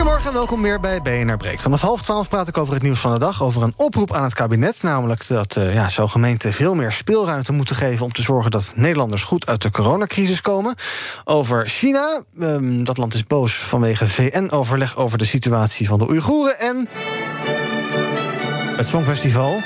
Goedemorgen en welkom weer bij BNR Breekt. Vanaf half twaalf praat ik over het nieuws van de dag. Over een oproep aan het kabinet. Namelijk dat uh, ja, zo gemeenten veel meer speelruimte moeten geven... om te zorgen dat Nederlanders goed uit de coronacrisis komen. Over China. Um, dat land is boos vanwege VN-overleg over de situatie van de Oeigoeren. En het Songfestival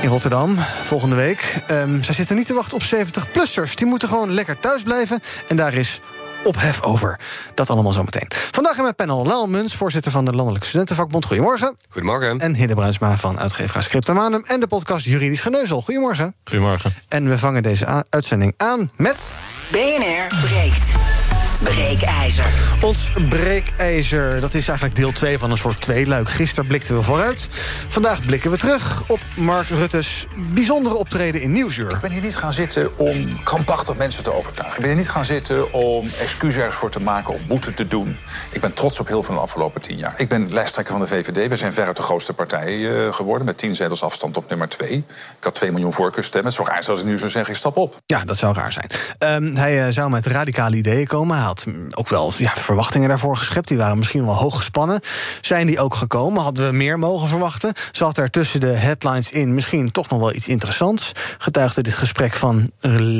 in Rotterdam volgende week. Um, zij zitten niet te wachten op 70-plussers. Die moeten gewoon lekker thuis blijven. En daar is ophef over. Dat allemaal zometeen. Vandaag in mijn panel Laal Muns, voorzitter van de Landelijke Studentenvakbond. Goedemorgen. Goedemorgen. En Hidde Bruinsma van uitgeverij Scriptamanum en de podcast Juridisch Geneuzel. Goedemorgen. Goedemorgen. En we vangen deze uitzending aan met... BNR breekt. Breekijzer. Ons breekijzer, dat is eigenlijk deel 2 van een soort tweeluik. Gisteren blikten we vooruit. Vandaag blikken we terug op Mark Rutte's bijzondere optreden in Nieuwsuur. Ik ben hier niet gaan zitten om krampachtig mensen te overtuigen. Ik ben hier niet gaan zitten om excuses ergens voor te maken of boete te doen. Ik ben trots op heel veel de afgelopen tien jaar. Ik ben lijsttrekker van de VVD. We zijn veruit de grootste partij uh, geworden... met tien zetels afstand op nummer twee. Ik had 2 miljoen voorkeurstemmen. Het zou raar zijn als ik nu zou zeggen, ik stap op. Ja, dat zou raar zijn. Um, hij uh, zou met radicale ideeën komen. Had ook wel ja, verwachtingen daarvoor geschept. Die waren misschien wel hoog gespannen. Zijn die ook gekomen? Hadden we meer mogen verwachten? Zat er tussen de headlines in misschien toch nog wel iets interessants? Getuigde dit gesprek van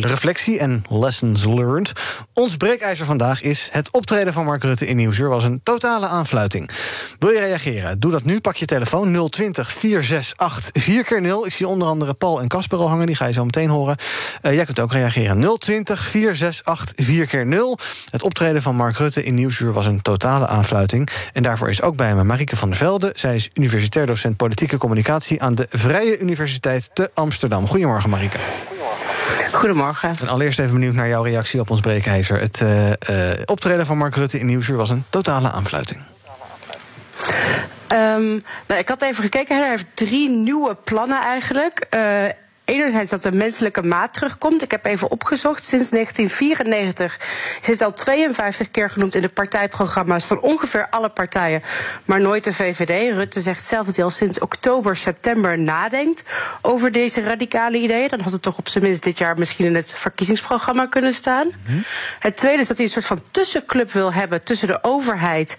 reflectie en lessons learned. Ons breekijzer vandaag is het optreden van Mark Rutte in Nieuwsuur was een totale aanfluiting. Wil je reageren? Doe dat nu. Pak je telefoon 020 468 4x0. Ik zie onder andere Paul en Casper al hangen. Die ga je zo meteen horen. Uh, jij kunt ook reageren. 020 468 4x0. Het optreden van Mark Rutte in Nieuwsuur was een totale aanfluiting. En daarvoor is ook bij me Marieke van der Velde. Zij is universitair docent politieke communicatie aan de Vrije Universiteit te Amsterdam. Goedemorgen, Marieke. Goedemorgen. En allereerst even benieuwd naar jouw reactie op ons breekijzer. Het uh, uh, optreden van Mark Rutte in Nieuwsuur was een totale aanfluiting. Um, nou, ik had even gekeken. Hij heeft drie nieuwe plannen eigenlijk. Uh, Enerzijds dat de menselijke maat terugkomt. Ik heb even opgezocht. Sinds 1994 is het al 52 keer genoemd in de partijprogramma's van ongeveer alle partijen, maar nooit de VVD. Rutte zegt zelf dat hij al sinds oktober, september nadenkt over deze radicale ideeën. Dan had het toch op zijn minst dit jaar misschien in het verkiezingsprogramma kunnen staan. Mm-hmm. Het tweede is dat hij een soort van tussenclub wil hebben tussen de overheid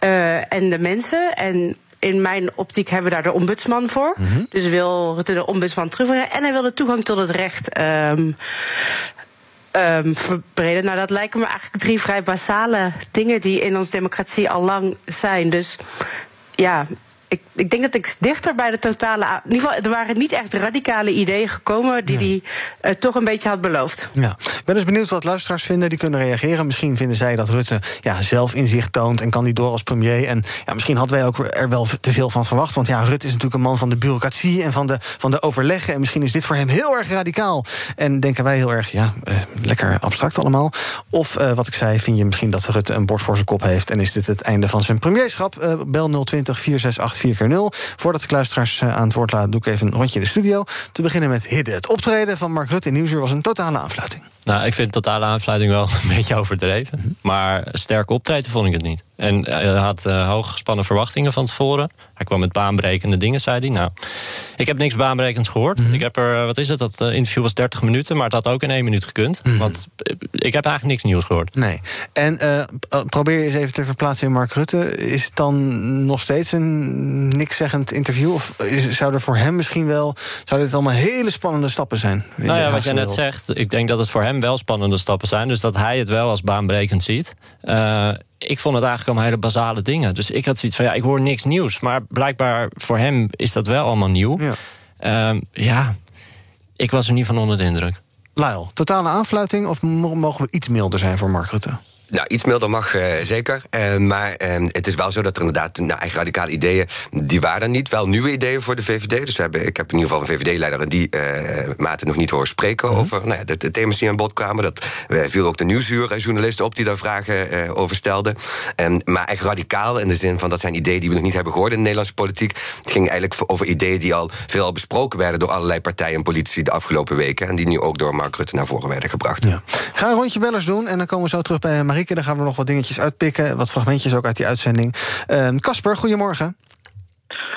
uh, en de mensen. En in mijn optiek hebben we daar de ombudsman voor. Mm -hmm. Dus wil de ombudsman terugbrengen. En hij wil de toegang tot het recht um, um, verbreden. Nou, dat lijken me eigenlijk drie vrij basale dingen die in onze democratie al lang zijn. Dus ja, ik, ik, denk dat ik dichter bij de totale. In ieder geval, er waren niet echt radicale ideeën gekomen die hij uh, toch een beetje had beloofd. Ja. Ik ben dus benieuwd wat luisteraars vinden. Die kunnen reageren. Misschien vinden zij dat Rutte ja, zelf inzicht toont en kan die door als premier. En ja, misschien hadden wij ook er wel te veel van verwacht. Want ja, Rutte is natuurlijk een man van de bureaucratie en van de, van de overleggen. En misschien is dit voor hem heel erg radicaal. En denken wij heel erg, ja, uh, lekker abstract allemaal. Of uh, wat ik zei, vind je misschien dat Rutte een bord voor zijn kop heeft. En is dit het einde van zijn premierschap? bel 020 468 4 keer 0. Voordat ik luisteraars aan het woord laat, doe ik even een rondje in de studio. Te beginnen met Hidde. Het optreden van Mark Rutte in Nieuwsuur was een totale aanfluiting. Nou, ik vind totale aanfluiting wel een beetje overdreven. Maar sterk optreden vond ik het niet. En hij had uh, hooggespannen verwachtingen van tevoren. Hij kwam met baanbrekende dingen, zei hij. Nou, ik heb niks baanbrekends gehoord. Mm-hmm. Ik heb er, wat is het, dat interview was 30 minuten... maar het had ook in één minuut gekund. Mm-hmm. Want ik heb eigenlijk niks nieuws gehoord. Nee. En uh, probeer je eens even te verplaatsen in Mark Rutte. Is het dan nog steeds een nikszeggend interview? Of is, zou er voor hem misschien wel... zou dit allemaal hele spannende stappen zijn? Nou ja, wat jij net zegt. Ik denk dat het voor hem wel spannende stappen zijn. Dus dat hij het wel als baanbrekend ziet. Uh, ik vond het eigenlijk allemaal hele basale dingen. Dus ik had zoiets van, ja, ik hoor niks nieuws. Maar blijkbaar voor hem is dat wel allemaal nieuw. Ja, uh, ja ik was er niet van onder de indruk. Lyle, totale aanfluiting of mogen we iets milder zijn voor Mark Rutte? Nou, iets milder mag uh, zeker. Uh, maar uh, het is wel zo dat er inderdaad nou, eigen radicale ideeën... die waren niet. Wel nieuwe ideeën voor de VVD. Dus we hebben, ik heb in ieder geval een VVD-leider... in die mate nog niet horen spreken -hmm. over nou, de, de, thema's die aan bod kwamen. Dat viel ook de nieuwsuurjournalisten op die daar vragen over stelden. maar echt radicaal in de zin van... dat zijn ideeën die we nog niet hebben gehoord in de Nederlandse politiek. Het ging eigenlijk over ideeën die al veel besproken werden... door allerlei partijen en politici de afgelopen weken... en die nu ook door Mark Rutte naar voren werden gebracht. Ja. Ga een rondje bellers doen en dan komen we zo terug bij Dan gaan we nog wat dingetjes uitpikken. Wat fragmentjes ook uit die uitzending. Casper, uh, goedemorgen.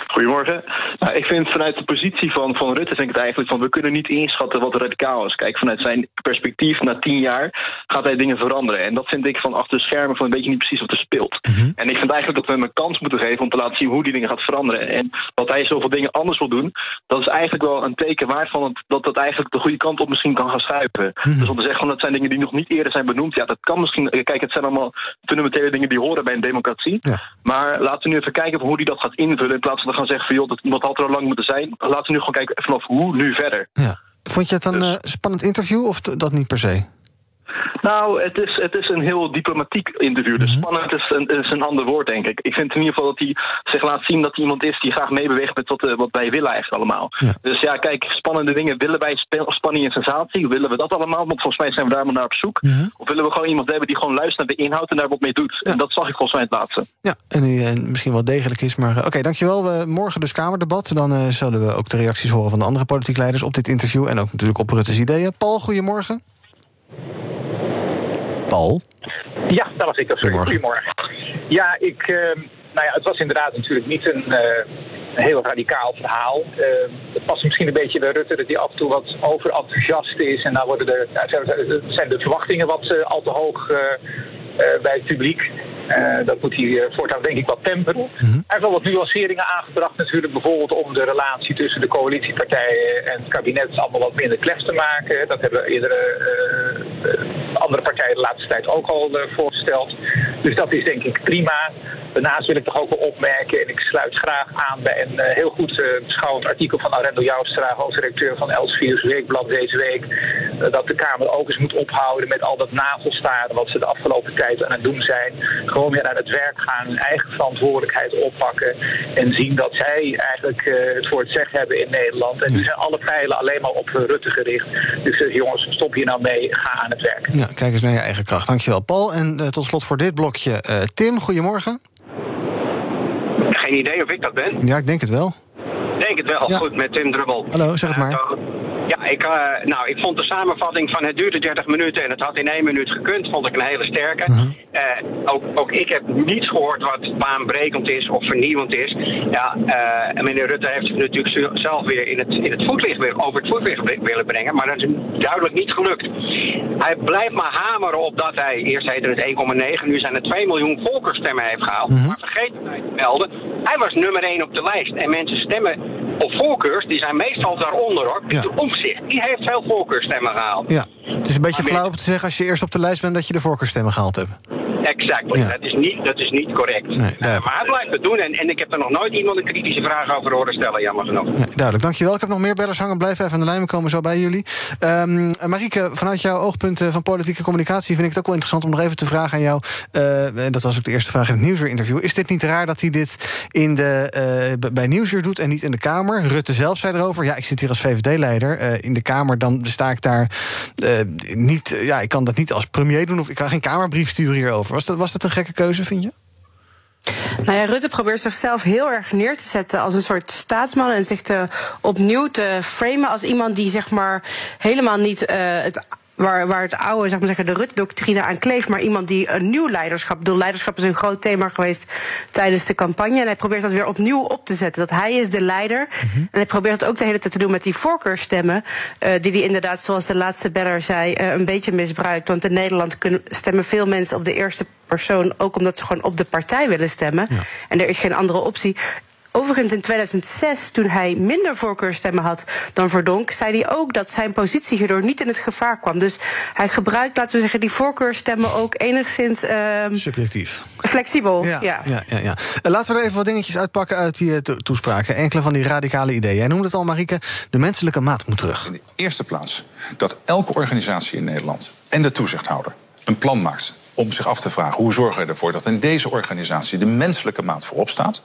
Goedemorgen. Nou, ik vind vanuit de positie van, van Rutte denk ik het eigenlijk van we kunnen niet inschatten wat radicaal is. Kijk, vanuit zijn perspectief na tien jaar gaat hij dingen veranderen. En dat vind ik van achter de schermen van een beetje niet precies wat er speelt. Mhm. En ik vind eigenlijk dat we hem een kans moeten geven om te laten zien hoe die dingen gaat veranderen. En dat hij zoveel dingen anders wil doen, dat is eigenlijk wel een teken waard van het, dat dat eigenlijk de goede kant op misschien kan gaan schuiven. Mhm. Dus om te zeggen van dat zijn dingen die nog niet eerder zijn benoemd, ja, dat kan misschien. Kijk, het zijn allemaal fundamentele dingen die horen bij een democratie. Ja. Maar laten we nu even kijken hoe die dat gaat invullen. In plaats van te gaan zeggen van joh, dat, dat had er al lang moeten zijn. Laten we nu gewoon kijken vanaf hoe nu verder. Ja. Vond je het een uh, spannend interview of dat niet per se? Nou, het is, het is een heel diplomatiek interview. Dus spannend is een, is een ander woord, denk ik. Ik vind in ieder geval dat hij zich laat zien dat hij iemand is die graag meebeweegt met wat, uh, wat wij willen eigenlijk allemaal. Ja. Dus ja, kijk, spannende dingen. Willen wij spanning en sensatie? Willen we dat allemaal? Want volgens mij zijn we daar maar naar op zoek. Mhm. Of willen we gewoon iemand hebben die gewoon luistert naar de inhoud en daar wat mee doet? Ja. En dat zag ik volgens mij het laatste. Ja, en die uh, misschien wel degelijk is. Maar uh, oké, dankjewel. We, morgen dus Kamerdebat. Dan uh, zullen we ook de reacties horen van de andere politiek leiders op dit interview. En ook natuurlijk op Rutte's ideeën. Paul, goedemorgen. Paul? Ja, dat was ik. Goedemorgen. Goedemorgen. Ja, ik, uh, nou ja, het was inderdaad natuurlijk niet een, uh, een heel radicaal verhaal. Uh, het past misschien een beetje bij Rutte dat hij af en toe wat overenthousiast is. En dan worden de, zijn de verwachtingen wat al te hoog bij het publiek. Uh, dat moet hij uh, voortaan denk ik wat temperen. Mhm. Hij heeft wel wat nuanceringen aangebracht natuurlijk. Bijvoorbeeld om de relatie tussen de coalitiepartijen en het kabinet allemaal wat minder klef te maken. Dat hebben eerdere uh, andere partijen de laatste tijd ook al voorgesteld. Dus dat is denk ik prima. Daarnaast wil ik toch ook wel opmerken, en ik sluit graag aan bij een heel goed beschouwend artikel van Arendo Joustra, hoofdredacteur van Elsevier's Weekblad deze week, dat de Kamer ook eens moet ophouden met al dat navelstaren wat ze de afgelopen tijd aan het doen zijn gewoon weer aan het werk gaan, hun eigen verantwoordelijkheid oppakken en zien dat zij eigenlijk het voor het zeggen hebben in Nederland. En nu zijn alle pijlen alleen maar op Rutte gericht. Dus jongens, stop hier nou mee, ga aan het werk. Ja, kijk eens naar je eigen kracht. Dankjewel, Paul. En uh, tot slot voor dit blokje, Tim, goedemorgen. Geen idee of ik dat ben. Ja, ik denk het wel. Denk het wel. Ja. Goed, met Tim Drubbel. Hallo, zeg het maar. Ja, ik, uh, nou, ik vond de samenvatting van het duurde 30 minuten en het had in één minuut gekund, vond ik een hele sterke. Uh -huh. uh, ook, ook ik heb niets gehoord wat baanbrekend is of vernieuwend is. Ja, en meneer Rutte heeft het natuurlijk zelf weer in het, in het voetlicht weer, over het voetlicht willen brengen, maar dat is duidelijk niet gelukt. Hij blijft maar hameren op dat hij, eerst heette het 1,9, nu zijn er 2 miljoen volkerstemmen heeft gehaald. -huh. Maar vergeet hij te melden, hij was nummer 1 op de lijst en mensen stemmen op voorkeurs, die zijn meestal daaronder hoor. Ja. De omzicht, die heeft veel voorkeurstemmen gehaald. Ja, het is een beetje flauw om te zeggen als je eerst op de lijst bent dat je de voorkeurstemmen gehaald hebt. Exact. Ja. Dat, is niet, dat is niet correct. Nee, Uh, duidelijk. maar hij blijft het doen en, en ik heb er nog nooit iemand een kritische vraag over horen stellen, jammer genoeg. Nee, duidelijk, dankjewel. Ik heb nog meer bellers hangen. Blijf even aan de lijn, we komen zo bij jullie. Ehm Marieke, vanuit jouw oogpunt eh, van politieke communicatie... vind ik het ook wel interessant om nog even te vragen aan jou... eh, en dat was ook de eerste vraag in het Nieuwsuur-interview... is dit niet raar dat hij dit in de, eh, bij Nieuwsuur doet en niet in de Kamer? Rutte zelf zei erover, ja, ik zit hier als VVD-leider. eh, in de Kamer, dan sta ik daar eh, niet... ja, ik kan dat niet als premier doen... of ik kan geen Kamerbrief sturen hierover. Was dat, was dat een gekke keuze, vind je? Nou ja, Rutte probeert zichzelf heel erg neer te zetten als een soort staatsman en zich opnieuw te framen als iemand die zeg maar helemaal niet uh, het waar, waar het oude, zeg maar zeggen, de Rutte-doctrine aan kleeft, maar iemand die een nieuw leiderschap. Bedoel, leiderschap is een groot thema geweest tijdens de campagne. En hij probeert dat weer opnieuw op te zetten. Dat hij is de leider. Mm -hmm. En hij probeert het ook de hele tijd te doen met die voorkeurstemmen. Uh, die hij inderdaad, zoals de laatste beller zei, uh, een beetje misbruikt. Want in Nederland kunnen, stemmen veel mensen op de eerste persoon, ook omdat ze gewoon op de partij willen stemmen. Ja. En er is geen andere optie. Overigens in 2006, toen hij minder voorkeurstemmen had dan Verdonk, zei hij ook dat zijn positie hierdoor niet in het gevaar kwam. Dus hij gebruikt, laten we zeggen, die voorkeurstemmen ook enigszins. Uh, Subjectief. Flexibel. Ja, ja. ja, ja, ja. Uh, laten we er even wat dingetjes uitpakken uit die to toespraken. Enkele van die radicale ideeën. Jij noemde het al, Marieke, de menselijke maat moet terug. In de eerste plaats dat elke organisatie in Nederland en de toezichthouder een plan maakt om zich af te vragen hoe zorgen we ervoor dat in deze organisatie de menselijke maat voorop staat.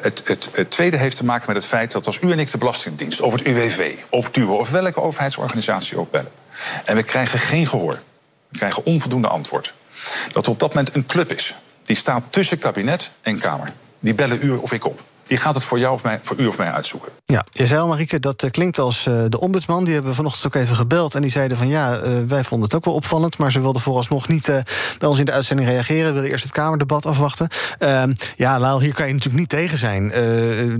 Het, het, het, tweede heeft te maken met het feit dat als u en ik de Belastingdienst over het UWV, of TUWE of welke overheidsorganisatie ook bellen, en we krijgen geen gehoor, we krijgen onvoldoende antwoord, dat er op dat moment een club is die staat tussen kabinet en Kamer. Die bellen u of ik op die gaat het voor, jou of mij, voor u of mij uitzoeken. Ja, je zei al, Marieke, dat uh, klinkt als uh, de ombudsman. Die hebben we vanochtend ook even gebeld. En die zeiden van ja, uh, wij vonden het ook wel opvallend. Maar ze wilden vooralsnog niet bij ons in de uitzending reageren. Wilden eerst het Kamerdebat afwachten. Ehm, ja, Laal, hier kan je natuurlijk niet tegen zijn.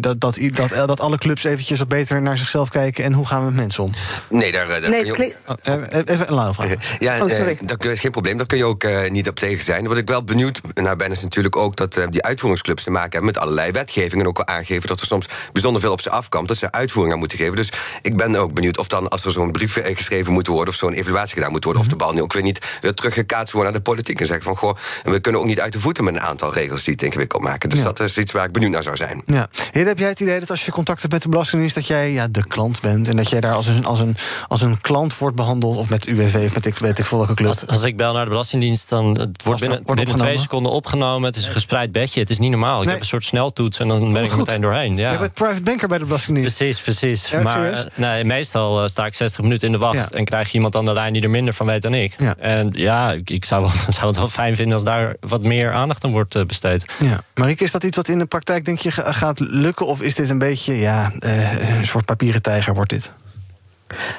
dat, dat, dat, dat alle clubs eventjes wat beter naar zichzelf kijken. En hoe gaan we met mensen om? Nee, daar, daar nee, kun je ook... oh, even een Laal vraag. Ja, oh, sorry. dat is geen probleem. Daar kun je ook niet op tegen zijn. Wat ik wel benieuwd naar ben, is natuurlijk ook dat die uitvoeringsclubs te maken hebben met allerlei wetgevingen. En ook al aangeven dat er soms bijzonder veel op ze afkomt, dat ze uitvoering aan moeten geven. Dus ik ben ook benieuwd of dan, als er zo'n brief geschreven moet worden, of zo'n evaluatie gedaan moet worden, of de bal nu ook weer niet weer teruggekaatst wordt naar de politiek. En zeggen van goh, we kunnen ook niet uit de voeten met een aantal regels die het ingewikkeld maken. Dus dat is iets waar ik benieuwd naar zou zijn. Ja. Heer, heb jij het idee dat als je contact hebt met de Belastingdienst, dat jij ja, de klant bent en dat jij daar als een, als een, als een klant wordt behandeld, of met UWV of met ik weet ik veel welke club? Als, als ik bel naar de Belastingdienst, dan het wordt binnen, wordt binnen twee seconden opgenomen. Het is een gespreid bedje. Het is niet normaal. Ik nee. heb een soort sneltoets en dan ben ik meteen doorheen. Ja. Je bent private banker bij de Belastingdienst. Precies, precies. maar uh, nee, meestal uh, sta ik 60 minuten in de wacht... en krijg je iemand aan de lijn die er minder van weet dan ik. En ja, ik, ik zou, wel, zou het wel fijn vinden als daar wat meer aandacht aan wordt uh, besteed. Ja. Marieke, is dat iets wat in de praktijk denk je gaat lukken? Of is dit een beetje ja, een soort papieren tijger wordt dit?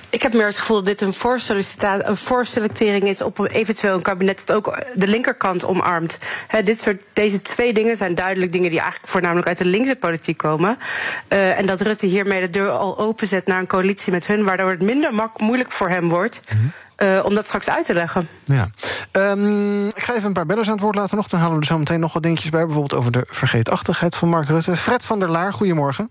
Ik heb meer het gevoel dat dit een, een voorselectering is op eventueel een kabinet dat ook de linkerkant omarmt. He, dit soort, deze twee dingen zijn duidelijk dingen die eigenlijk voornamelijk uit de linkse politiek komen. Uh, en dat Rutte hiermee de deur al openzet naar een coalitie met hun, waardoor het minder moeilijk voor hem wordt. Mm -hmm. Uh, om dat straks uit te leggen. Ja. Um, ik ga even een paar bellers aan het woord laten nog. Dan halen we er zo meteen nog wat dingetjes bij. Bijvoorbeeld over de vergeetachtigheid van Mark Rutte. Fred van der Laar, goedemorgen.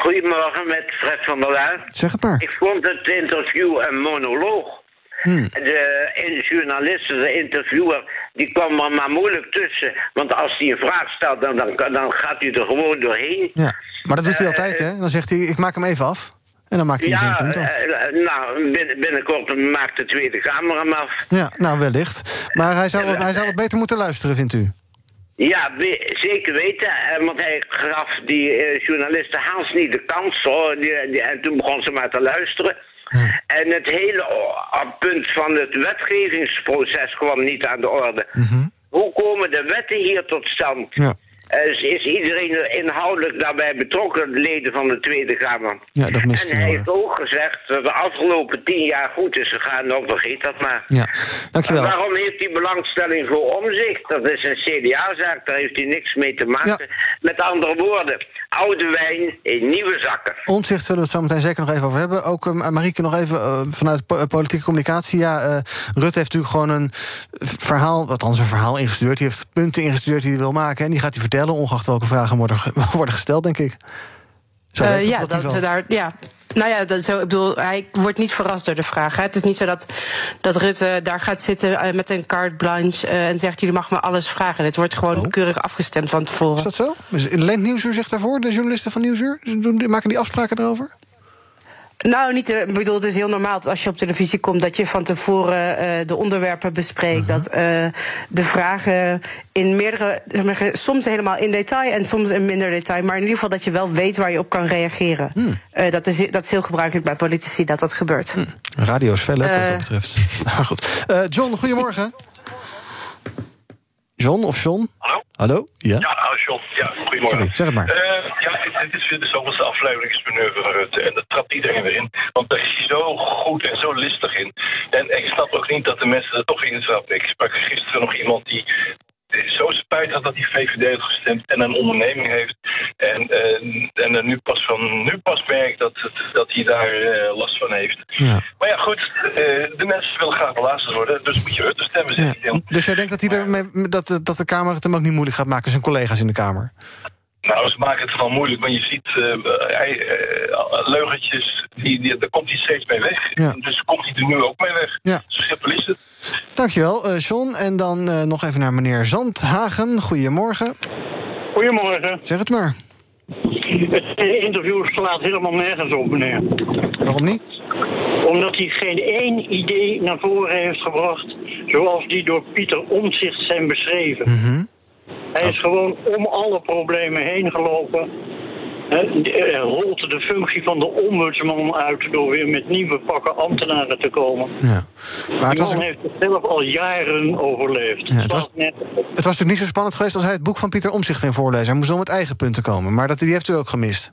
Goedemorgen met Fred van der Laar. Zeg het maar. Ik vond het interview een monoloog. Hmm. De journalist, de interviewer, die kwam er maar moeilijk tussen. Want als hij een vraag stelt, dan, dan, dan gaat hij er gewoon doorheen. Ja, maar dat doet hij uh, altijd, hè? Dan zegt hij, ik maak hem even af. En dan maakt hij ja, zijn punt af. Uh, nou, binnenkort maakt de Tweede Kamer hem af. Ja, nou wellicht. Maar hij zou, hij zou wat beter moeten luisteren, vindt u? Ja, zeker weten. Want hij gaf die uh, journalisten haast niet de kans. Hoor. Die, die, en toen begon ze maar te luisteren. Ja. En het hele punt van het wetgevingsproces kwam niet aan de orde. Mm -hmm. Hoe komen de wetten hier tot stand? Ja. Uh, is iedereen inhoudelijk daarbij betrokken, leden van de Tweede Kamer? Ja, dat en hij heeft ook gezegd dat de afgelopen tien jaar goed is gegaan. Nou, vergeet dat maar. Ja, dankjewel. En waarom heeft hij belangstelling voor omzicht? Dat is een CDA-zaak, daar heeft hij niks mee te maken. Ja. Met andere woorden, oude wijn in nieuwe zakken. Omzicht zullen we het zo meteen zeker nog even over hebben. Ook uh, Marieke nog even uh, vanuit po politieke communicatie. Ja, Rutte heeft natuurlijk gewoon een verhaal, althans een verhaal ingestuurd. Hij heeft punten ingestuurd die hij wil maken en die gaat hij vertellen ongeacht welke vragen worden, worden gesteld, denk ik. Zo uh, ja, dat ze daar. Ja. Nou ja, dat, zo, ik bedoel, hij wordt niet verrast door de vraag. Hè. Het is niet zo dat, dat Rutte daar gaat zitten uh, met een carte blanche uh, en zegt: Jullie mag me alles vragen. Het wordt gewoon oh. keurig afgestemd van tevoren. Is dat zo? Lent Nieuwsuur zegt daarvoor, de journalisten van Nieuwsuur? Maken die afspraken erover? Nou, niet, ik bedoel, het is heel normaal dat als je op televisie komt... dat je van tevoren uh, de onderwerpen bespreekt. Uh -huh. Dat uh, de vragen in meerdere... soms helemaal in detail en soms in minder detail... maar in ieder geval dat je wel weet waar je op kan reageren. Hmm. dat, is, dat is heel gebruikelijk bij politici, dat dat gebeurt. Hmm. Radio is fel, hè, wat dat betreft. maar goed. John, goedemorgen. John of John? Hallo? Hallo? Ja, ja John. Ja, goedemorgen. Sorry, zeg het maar. Uh, ja, dit is weer de zoveelste afleidingensmanoeuvre van Rutte. En dat trapt iedereen weer in. Want daar is hij zo goed en zo listig in. En ik snap ook niet dat de mensen er toch in trappen. Ik sprak gisteren nog iemand die zo spijt had dat hij VVD heeft gestemd en een onderneming heeft. En, uh, en nu pas van nu pas merkt dat, dat hij daar uh, last van heeft. Ja. Maar ja, goed, uh, de mensen willen graag belasterd worden, dus moet je Rutte stemmen. Ja. Dus jij denkt dat, hij er dat, dat de Kamer het hem ook niet moeilijk gaat maken, zijn collega's in de Kamer? Nou, ze maken het gewoon moeilijk, maar je ziet uh, uh, leugentjes, die, die, daar komt hij steeds mee weg. Ja. Dus komt hij er nu ook mee weg. Ja. Zo simpel is het. Dankjewel, uh, John. En dan uh, nog even naar meneer Zandhagen. Goedemorgen. Goedemorgen. Zeg het maar. Het interview slaat helemaal nergens op, meneer. Waarom niet? Omdat hij geen één idee naar voren heeft gebracht zoals die door Pieter Omtzigt zijn beschreven. Hij is gewoon om alle problemen heen gelopen. Hè, Hij rolt de functie van de ombudsman uit door weer met nieuwe pakken ambtenaren te komen. Ja. Maar het Die was, man heeft het zelf al jaren overleefd. Ja, het was- Net- het was natuurlijk niet zo spannend geweest als hij het boek van Pieter Omzicht ging voorlezen. Hij moest wel met eigen punten komen. Maar dat, die heeft u ook gemist.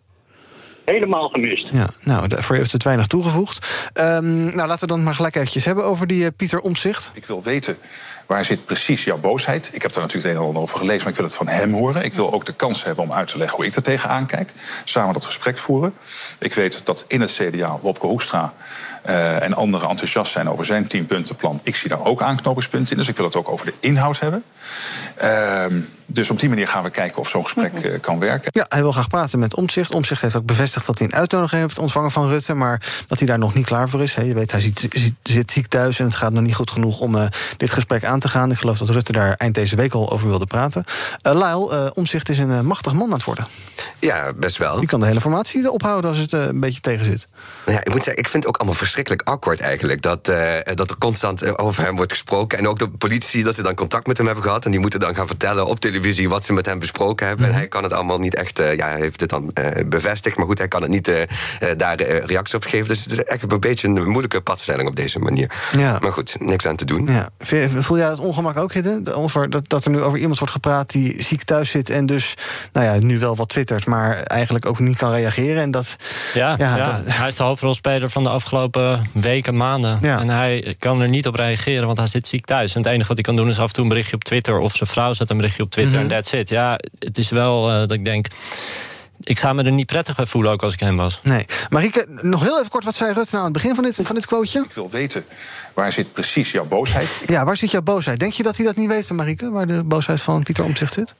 helemaal gemist. Ja, nou, daarvoor heeft het weinig toegevoegd. Ehm, nou, laten we dan maar gelijk eventjes hebben over die eh, Pieter Omzicht. Ik wil weten waar zit precies jouw boosheid. Ik heb daar natuurlijk het een en ander over gelezen, maar ik wil het van hem horen. Ik wil ook de kans hebben om uit te leggen hoe ik er tegenaan kijk. Samen dat gesprek voeren. Ik weet dat in het CDA Wopke Hoekstra eh, en anderen enthousiast zijn over zijn tienpuntenplan. Ik zie daar ook aanknopingspunten in, dus ik wil het ook over de inhoud hebben. Ehm, dus op die manier gaan we kijken of zo'n gesprek eh, kan werken. Ja, hij wil graag praten met Omzicht. Omzicht heeft ook bevestigd dat hij een uitnodiging heeft ontvangen van Rutte. Maar dat hij daar nog niet klaar voor is. Je weet, hij zit, zit, zit ziek thuis en het gaat nog niet goed genoeg om eh, dit gesprek aan te gaan. Ik geloof dat Rutte daar eind deze week al over wilde praten. Uh, Lyle, eh, Omzicht is een eh, machtig man aan het worden. Ja, best wel. Die kan de hele formatie ophouden als het eh, een beetje tegen zit. Nou ja, ik moet zeggen, ik vind het ook allemaal verschrikkelijk awkward eigenlijk. Dat, eh, dat er constant eh, over hem wordt gesproken. En ook de politie, dat ze dan contact met hem hebben gehad. En die moeten dan gaan vertellen op televisie wat ze met hem besproken hebben. En hij kan het allemaal niet echt, eh, ja, hij heeft het dan eh, bevestigd. Maar goed, hij kan het niet eh, eh, daar eh, reactie op geven. Dus het is echt een beetje een moeilijke padstelling op deze manier. Ja. Maar goed, niks aan te doen. Ja. Voel jij het ongemak ook, Hidde? De- Over, dat, dat er nu over iemand wordt gepraat die ziek thuis zit... en dus nou ja, nu wel wat twittert, maar eigenlijk ook niet kan reageren. En dat, Ja, Ja, ja, dat- hij is de hoofdrolspeler van de afgelopen weken, maanden. En hij kan er niet op reageren, want hij zit ziek thuis. En het enige wat hij kan doen is af en toe een berichtje op Twitter... of zijn vrouw zet een berichtje op Twitter Mhm. en that's it. Ja, het is wel eh, dat ik denk... Ik zou me er niet prettig bij voelen, ook als ik hem was. Nee. Marieke, nog heel even kort, wat zei Rutte nou aan het begin van dit, van dit quoteje? Ik wil weten waar zit precies jouw boosheid. Ja, waar zit jouw boosheid? Denk je dat hij dat niet weet, Marieke, waar de boosheid van Pieter Omtzigt zit?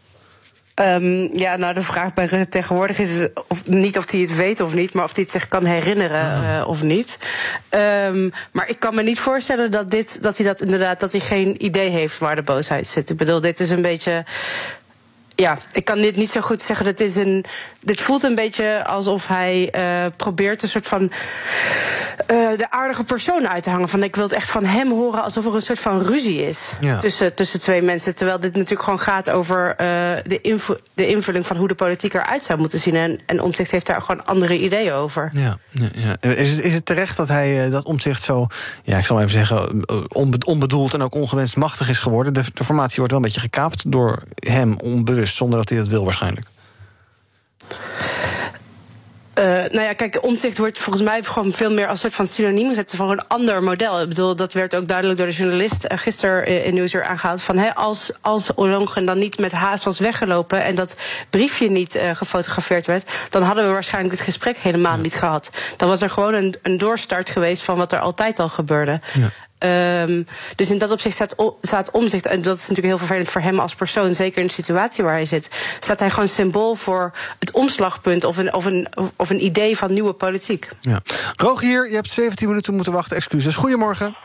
Ehm, ja, nou, de vraag bij Rutte tegenwoordig is of, niet of hij het weet of niet, maar of hij het zich kan herinneren eh, of niet. Ehm, maar ik kan me niet voorstellen dat, dit, dat hij dat inderdaad dat hij geen idee heeft waar de boosheid zit. Ik bedoel, dit is een beetje. Ja, ik kan dit niet zo goed zeggen. Dit, is een, dit voelt een beetje alsof hij eh, probeert een soort van eh, de aardige persoon uit te hangen. Van ik wil het echt van hem horen alsof er een soort van ruzie is Ja. tussen, tussen twee mensen. Terwijl dit natuurlijk gewoon gaat over eh, de, de invulling van hoe de politiek eruit zou moeten zien. En, en Omtzigt heeft daar gewoon andere ideeën over. Ja, ja. Is, het, is het terecht dat hij dat Omtzigt zo, ja, ik zal maar even zeggen, onbe- onbedoeld en ook ongewenst machtig is geworden? De, de formatie wordt wel een beetje gekaapt door hem onbewust, zonder dat hij dat wil waarschijnlijk. Eh, nou ja, kijk, omzicht wordt volgens mij gewoon veel meer als soort van synoniem gezet voor een ander model. Ik bedoel, dat werd ook duidelijk door de journalist uh, gisteren uh, in Nieuwsuur aangehaald. Van hè, als, als Ollongren dan niet met haast was weggelopen en dat briefje niet uh, gefotografeerd werd, dan hadden we waarschijnlijk dit gesprek helemaal ja. niet gehad. Dan was er gewoon een, een doorstart geweest van wat er altijd al gebeurde. Ja. Um, dus in dat opzicht staat, staat omzicht, en dat is natuurlijk heel vervelend voor hem als persoon, zeker in de situatie waar hij zit, staat hij gewoon symbool voor het omslagpunt of een, of een, of een idee van nieuwe politiek. Ja. Rogier, je hebt 17 minuten moeten wachten, excuses. Goedemorgen.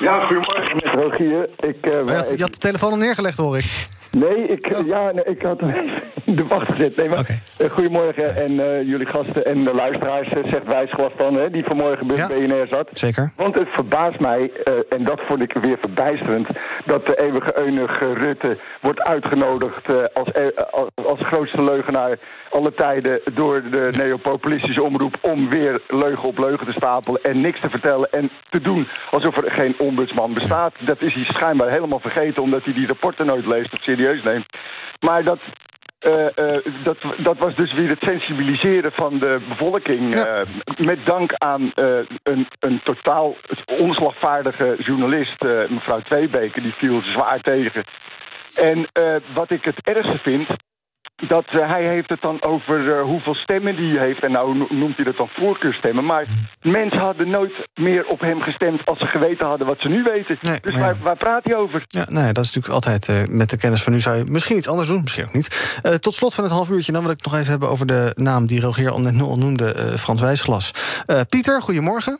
Ja, goedemorgen met Rogier. Ik, uh, je, had, je had de telefoon al neergelegd, hoor ik. Nee, ik, oh. ja, nee, ik had hem even in de wacht gezet. Nee, maar, okay. uh, goedemorgen en uh, jullie gasten en de luisteraars, zegt Wijsglas dan, hè, die vanmorgen bij ja, BNR zat. Zeker. Want het verbaast mij, en dat vond ik weer verbijsterend, dat de eeuwige eunige Rutte wordt uitgenodigd als, als, als grootste leugenaar alle tijden door de neopopulistische omroep om weer leugen op leugen te stapelen en niks te vertellen en te doen alsof er geen ombudsman bestaat. Dat is hij schijnbaar helemaal vergeten omdat hij die rapporten nooit leest of serieus neemt. Maar dat, uh, uh, dat, dat was dus weer het sensibiliseren van de bevolking. Ja. Uh, met dank aan een, een totaal onslagvaardige journalist, mevrouw Tweebeke, die viel zwaar tegen. En wat ik het ergste vind, dat uh, hij heeft het dan over uh, hoeveel stemmen die heeft. En nou noemt hij dat dan voorkeurstemmen. Maar mensen hadden nooit meer op hem gestemd als ze geweten hadden wat ze nu weten. Nee, dus waar, waar, praat hij over? Ja, nee, dat is natuurlijk altijd uh, met de kennis van nu zou je misschien iets anders doen, misschien ook niet. tot slot van het half uurtje, dan wil ik het nog even hebben over de naam die Rogier al net al noemde, Frans Wijsglas. Pieter, goedemorgen.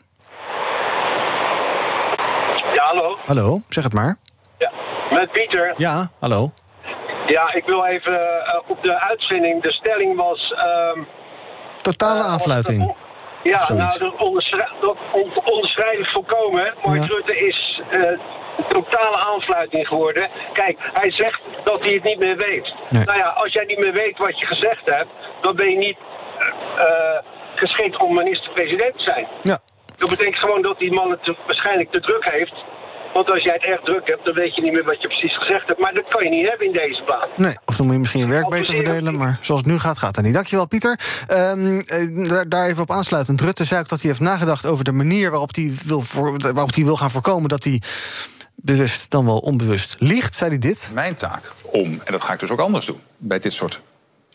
Ja, hallo. Hallo, zeg het maar. Ja, met Pieter. Ja, hallo. Ja, ik wil even uh, op de uitzending. De stelling was. Uh, Totale aanfluiting. Of Ja, nou, dat, onderschrij- dat onderschrijf ik volkomen. Mark Ja. Rutte is eh, totale aanfluiting geworden. Kijk, hij zegt dat hij het niet meer weet. Nou ja, als jij niet meer weet wat je gezegd hebt, dan ben je niet eh, eh, geschikt om minister-president te zijn. Ja. Dat betekent gewoon dat die man het waarschijnlijk te druk heeft. Want als jij het erg druk hebt, dan weet je niet meer wat je precies gezegd hebt. Maar dat kan je niet hebben in deze baan. Nee, of dan moet je misschien je werk beter verdelen. Maar zoals het nu gaat, gaat dat niet. Dankjewel, Pieter. Ehm, eh, daar, daar even op aansluitend. Rutte zei ook dat hij heeft nagedacht over de manier waarop hij wil, voor, waarop hij wil gaan voorkomen dat hij bewust dan wel onbewust liegt. Zei hij dit? Mijn taak om, en dat ga ik dus ook anders doen, bij dit soort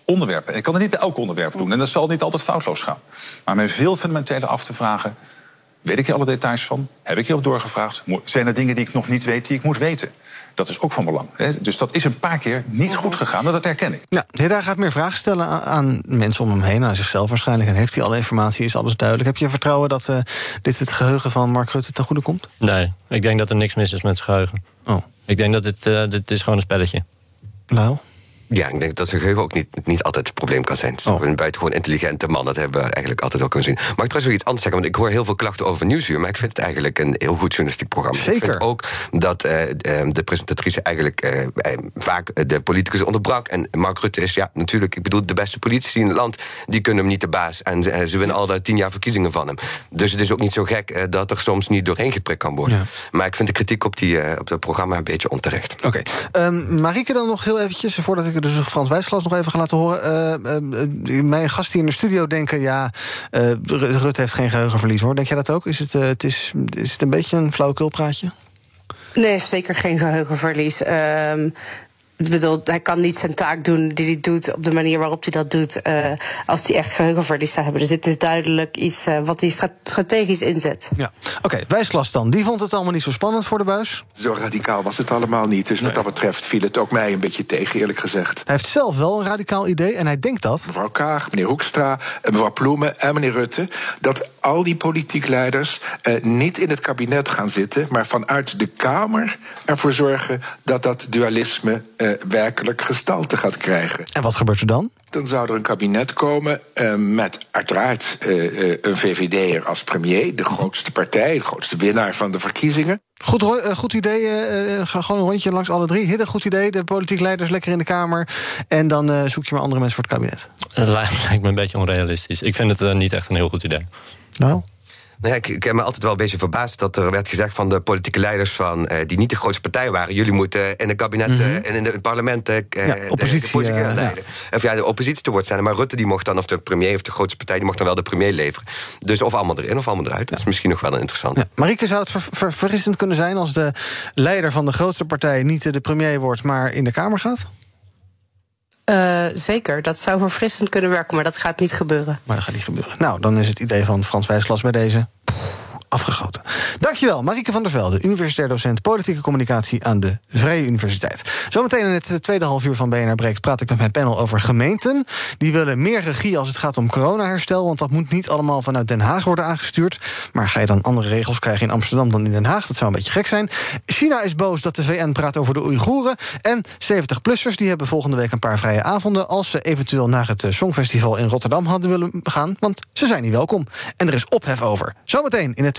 onderwerpen. Ik kan het niet bij elk onderwerp doen en dat zal niet altijd foutloos gaan. Maar mij veel fundamenteler af te vragen: weet ik hier alle details van? Heb ik hierop doorgevraagd? Zijn er dingen die ik nog niet weet die ik moet weten? Dat is ook van belang. Hè? Dus dat is een paar keer niet goed gegaan, en dat herken ik. Ja, hij gaat meer vragen stellen aan, mensen om hem heen, aan zichzelf waarschijnlijk. En heeft hij alle informatie, is alles duidelijk. Heb je vertrouwen dat eh, dit het geheugen van Mark Rutte ten goede komt? Nee, ik denk dat er niks mis is met zijn geheugen. Oh. Ik denk dat dit, eh, dit is gewoon een spelletje. Nou. Ja, ik denk dat zijn geheugen ook niet, niet altijd het probleem kan zijn. Het is ook een buitengewoon intelligente man. Dat hebben we eigenlijk altijd al kunnen zien. Mag ik trouwens nog iets anders zeggen? Want ik hoor heel veel klachten over Nieuwsuur. Maar ik vind het eigenlijk een heel goed journalistiek programma. Ik Zeker. vind ook dat eh, eh, de presentatrice eigenlijk eh, vaak de politicus onderbrak. En Mark Rutte is, ja, natuurlijk, ik bedoel, de beste politici in het land. Die kunnen hem niet de baas. En ze, ze winnen al daar tien jaar verkiezingen van hem. Dus het is ook niet zo gek dat er soms niet doorheen geprikt kan worden. Maar ik vind de kritiek op, die, op dat programma een beetje onterecht. Oké. Ehm Marieke dan nog heel eventjes, voordat ik dus Frans Wijsglas nog even ga laten horen. Eh, mijn gasten hier in de studio denken, ja, Ru- Rutte heeft geen geheugenverlies hoor. Denk jij dat ook? Is het, het is, is het een beetje een flauwekulpraatje? Nee, zeker geen geheugenverlies. Ehm bedoel, hij kan niet zijn taak doen die hij doet op de manier waarop hij dat doet, eh, als hij echt geheugenverlies zou hebben. Dus dit is duidelijk iets eh, wat hij stra- strategisch inzet. Ja. Oké, Wijsglas dan. Die vond het allemaal niet zo spannend voor de buis. Zo radicaal was het allemaal niet. Dus wat dat betreft viel het ook mij een beetje tegen, eerlijk gezegd. Hij heeft zelf wel een radicaal idee en hij denkt dat. Mevrouw Kaag, meneer Hoekstra, eh, mevrouw Ploemen en meneer Rutte... dat al die politiek leiders eh, niet in het kabinet gaan zitten... maar vanuit de Kamer ervoor zorgen dat dat dualisme werkelijk gestalte gaat krijgen. En wat gebeurt er dan? Dan zou er een kabinet komen eh, met uiteraard eh, eh, een VVD'er als premier... de grootste partij, de grootste winnaar van de verkiezingen... Goed, goed idee. ga gewoon een rondje langs alle drie. Hidde, goed idee. De politiek leiders lekker in de Kamer. En dan eh, zoek je maar andere mensen voor het kabinet. Het lijkt me een beetje onrealistisch. Ik vind het niet echt een heel goed idee. Nou? Nou ja, ik, ik heb me altijd wel een beetje verbaasd dat er werd gezegd van de politieke leiders van, eh, die niet de grootste partij waren. Jullie moeten in het kabinet Mhm. eh, en in het parlement Ja, de- de, oppositie, positie eh, leiden. Of ja, de oppositie te woord staan. Maar Rutte die mocht dan, of de premier of de grootste partij, die mocht dan wel de premier leveren. Dus of allemaal erin of allemaal eruit. Dat is misschien nog wel een interessant. Ja. Marieke, zou het ver- ver- verfrissend kunnen zijn als de leider van de grootste partij niet de premier wordt, maar in de Kamer gaat? Eh, zeker, dat zou verfrissend kunnen werken, maar dat gaat niet gebeuren. Maar dat gaat niet gebeuren. Nou, dan is het idee van Frans Wijsglas bij deze afgeschoten. Dankjewel, Marieke van der Velde, universitair docent politieke communicatie aan de Vrije Universiteit. Zometeen in het tweede half uur van BNR Breekt praat ik met mijn panel over gemeenten. Die willen meer regie als het gaat om coronaherstel, want dat moet niet allemaal vanuit Den Haag worden aangestuurd. Maar ga je dan andere regels krijgen in Amsterdam dan in Den Haag? Dat zou een beetje gek zijn. China is boos dat de VN praat over de Oeigoeren. En 70-plussers die hebben volgende week een paar vrije avonden als ze eventueel naar het eh, Songfestival in Rotterdam hadden willen gaan, want ze zijn niet welkom. En er is ophef over. Zometeen in het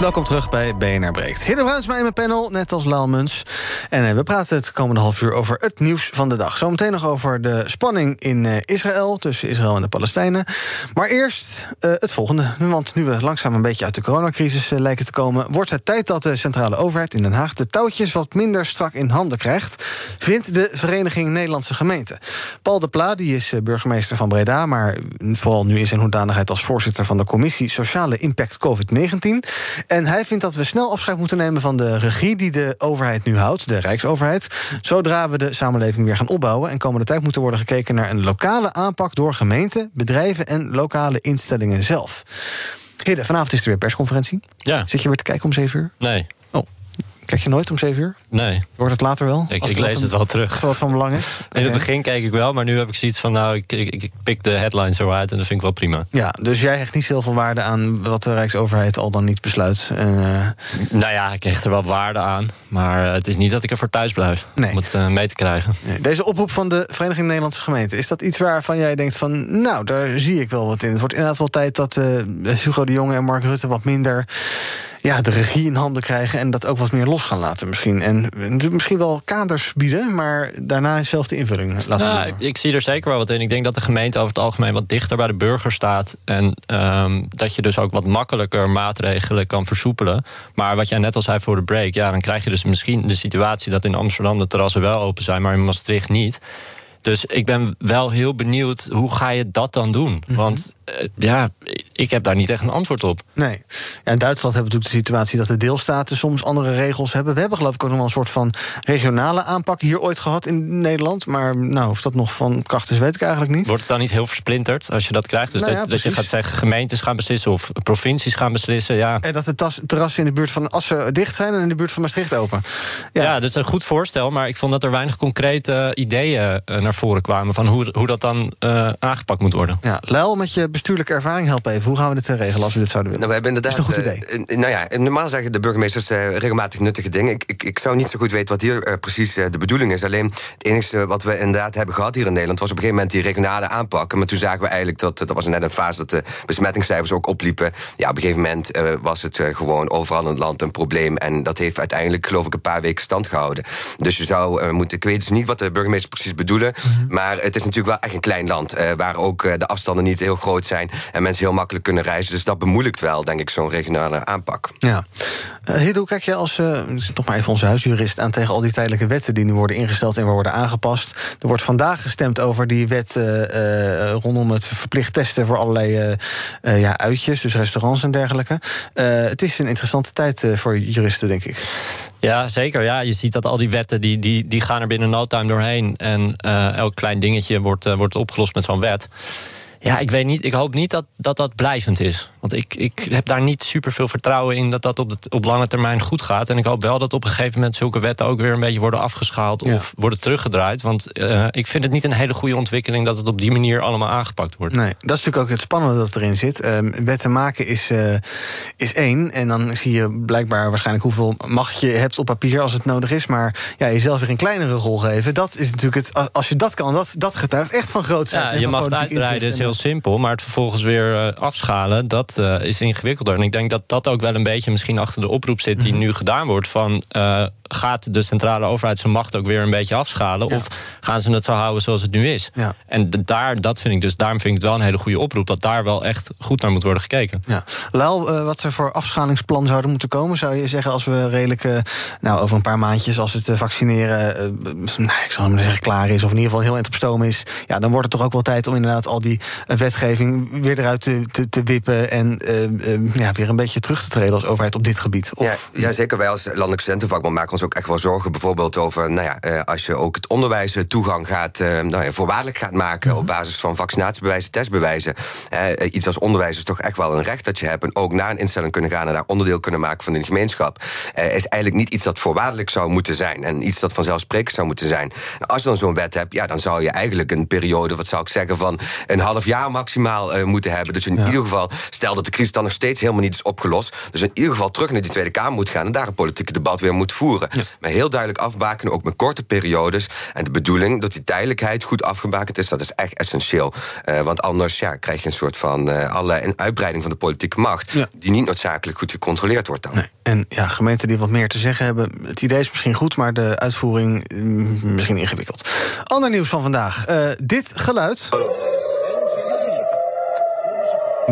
Welkom terug bij BNR Breekt. Hidde Bruinsma in mijn panel, net als Laal Muns. En eh, we praten het komende half uur over het nieuws van de dag. Zometeen nog over de spanning in eh, Israël, tussen Israël en de Palestijnen. Maar eerst eh, het volgende. Want nu we langzaam een beetje uit de coronacrisis lijken te komen... wordt het tijd dat de centrale overheid in Den Haag... de touwtjes wat minder strak in handen krijgt... vindt de Vereniging Nederlandse Gemeenten. Paul de Pla, die is burgemeester van Breda... maar vooral nu in zijn hoedanigheid als voorzitter van de commissie Sociale Impact COVID-19... En hij vindt dat we snel afscheid moeten nemen van de regie die de overheid nu houdt, de Rijksoverheid. Zodra we de samenleving weer gaan opbouwen. En komende tijd moet er worden gekeken naar een lokale aanpak door gemeenten, bedrijven en lokale instellingen zelf. Hidde, vanavond is er weer persconferentie. Ja. Zit je weer te kijken om 7 uur? Nee. Kijk je nooit om 7 uur? Nee. Wordt het later wel? Ik, ik lees een- het wel terug. Als er wat van belang is? In het begin keek ik wel, maar nu heb ik zoiets van... nou, ik, ik, ik pik de headlines zo uit en dat vind ik wel prima. Ja, dus jij hecht niet zoveel waarde aan wat de Rijksoverheid al dan niet besluit. En, eh, Nou ja, ik hecht er wel waarde aan. Maar het is niet dat ik er voor thuis blijf om het eh, mee te krijgen. Deze oproep van de Vereniging Nederlandse Gemeenten... is dat iets waarvan jij denkt van... nou, daar zie ik wel wat in. Het wordt inderdaad wel tijd dat eh, Hugo de Jonge en Mark Rutte... wat minder ja, de regie in handen krijgen... en dat ook wat meer los gaan laten misschien. En misschien wel kaders bieden... maar daarna zelf de invulling laten Nou, ik zie er zeker wel wat in. Ik denk dat de gemeente over het algemeen wat dichter bij de burger staat. En ehm, dat je dus ook wat makkelijker maatregelen kan versoepelen. Maar wat jij net al zei voor de break, ja, dan krijg je dus misschien de situatie dat in Amsterdam de terrassen wel open zijn, maar in Maastricht niet. Dus ik ben wel heel benieuwd, hoe ga je dat dan doen? Want eh, ja, ik heb daar niet echt een antwoord op. Nee. Ja, in Duitsland hebben we natuurlijk de situatie dat de deelstaten soms andere regels hebben. We hebben geloof ik ook nog wel een soort van regionale aanpak hier ooit gehad in Nederland. Maar nou, of dat nog van kracht is, weet ik eigenlijk niet. Wordt het dan niet heel versplinterd als je dat krijgt? Dus Nou ja, dat, dat je gaat zeggen, gemeentes gaan beslissen of provincies gaan beslissen. Ja. En dat de tas- terrassen in de buurt van Assen dicht zijn en in de buurt van Maastricht open. Ja. dat is een goed voorstel, maar ik vond dat er weinig concrete ideeën eh, naar voren kwamen van hoe, hoe dat dan eh, aangepakt moet worden. Ja, Lel, met je bestuurlijke ervaring, help even. Hoe gaan we dit eh, regelen als we dit zouden willen? Nou, we hebben inderdaad. Is het een goed idee? eh, eh, nou ja, normaal zeggen de burgemeesters eh, regelmatig nuttige dingen. Ik, ik, ik zou niet zo goed weten wat hier precies de bedoeling is. Alleen het enige wat we inderdaad hebben gehad hier in Nederland was op een gegeven moment die regionale aanpak. Maar toen zagen we eigenlijk dat dat was net een fase dat de besmettingscijfers ook opliepen. Ja, op een gegeven moment eh, was het eh, gewoon overal in het land een probleem. En dat heeft uiteindelijk, geloof ik, een paar weken stand gehouden. Dus je zou moeten. Ik weet dus niet wat de burgemeesters precies bedoelen. Maar het is natuurlijk wel echt een klein land. eh, waar ook eh, de afstanden niet heel groot zijn. En mensen heel makkelijk kunnen reizen. Dus dat bemoeilijkt wel, denk ik, zo'n regionale aanpak. Ja. Uh, Hidde, hoe kijk je als, uh, nog maar even onze huisjurist... aan tegen al die tijdelijke wetten die nu worden ingesteld en worden aangepast? Er wordt vandaag gestemd over die wet uh, rondom het verplicht testen... voor allerlei ja, uitjes, dus restaurants en dergelijke. het is een interessante tijd voor juristen, denk ik. Ja, zeker. Ja, je ziet dat al die wetten die, die, die gaan er binnen no time doorheen. En elk klein dingetje wordt, wordt opgelost met zo'n wet. Ja, ik weet niet. Ik hoop niet dat dat, dat blijvend is. Want ik, ik heb daar niet super veel vertrouwen in dat dat op, de, op lange termijn goed gaat. En ik hoop wel dat op een gegeven moment zulke wetten ook weer een beetje worden afgeschaald Ja. of worden teruggedraaid. Want uh, ik vind het niet een hele goede ontwikkeling dat het op die manier allemaal aangepakt wordt. Nee, dat is natuurlijk ook het spannende dat erin zit. Um, wetten maken is, uh, is één. En dan zie je blijkbaar waarschijnlijk hoeveel macht je hebt op papier als het nodig is. Maar ja, jezelf weer een kleinere rol geven. Dat is natuurlijk het. Als je dat kan, dat, dat getuigt echt van grootheid. Ja, en je van mag uitbreiden. Heel simpel. Maar het vervolgens weer uh, afschalen, dat uh, is ingewikkelder. En ik denk dat dat ook wel een beetje misschien achter de oproep zit die Mhm. nu gedaan wordt. Van uh, gaat de centrale overheid zijn macht ook weer een beetje afschalen? Of gaan ze het zo houden zoals het nu is? Ja. En de, daar, dat vind ik dus, daarom vind ik het wel een hele goede oproep. Dat daar wel echt goed naar moet worden gekeken. Ja. Lau, uh, wat er voor afschalingsplan zouden moeten komen, zou je zeggen als we redelijk, uh, nou over een paar maandjes, als het uh, vaccineren, nou, ik zal maar zeggen, klaar is, of in ieder geval heel eind op stoom is, ja, dan wordt het toch ook wel tijd om inderdaad al die wetgeving weer eruit te, te, te wippen en ja, weer een beetje terug te treden als overheid op dit gebied. Of... Ja, ja, zeker. Wij als landelijk studentenvakbond maken ons ook echt wel zorgen, bijvoorbeeld over, nou ja, als je ook het onderwijs toegang gaat, nou ja, voorwaardelijk gaat maken -hmm. op basis van vaccinatiebewijzen, testbewijzen. iets als onderwijs is toch echt wel een recht dat je hebt en ook naar een instelling kunnen gaan en daar onderdeel kunnen maken van de gemeenschap. is eigenlijk niet iets dat voorwaardelijk zou moeten zijn en iets dat vanzelfsprekend zou moeten zijn. En als je dan zo'n wet hebt, ja, dan zou je eigenlijk een periode, wat zou ik zeggen, van een half jaar maximaal uh, moeten hebben. Dus in ja. ieder geval, stel dat de crisis dan nog steeds helemaal niet is opgelost, dus in ieder geval terug naar die Tweede Kamer moet gaan en daar een politieke debat weer moet voeren. Ja. Maar heel duidelijk afbakenen, ook met korte periodes. En de bedoeling dat die tijdelijkheid goed afgebakend is, dat is echt essentieel. Uh, want anders ja, krijg je een soort van uh, alle een uitbreiding van de politieke macht, ja. die niet noodzakelijk goed gecontroleerd wordt dan. Nee. En ja, gemeenten die wat meer te zeggen hebben, het idee is misschien goed, maar de uitvoering mm, misschien ingewikkeld. Ander nieuws van vandaag. Uh, dit geluid.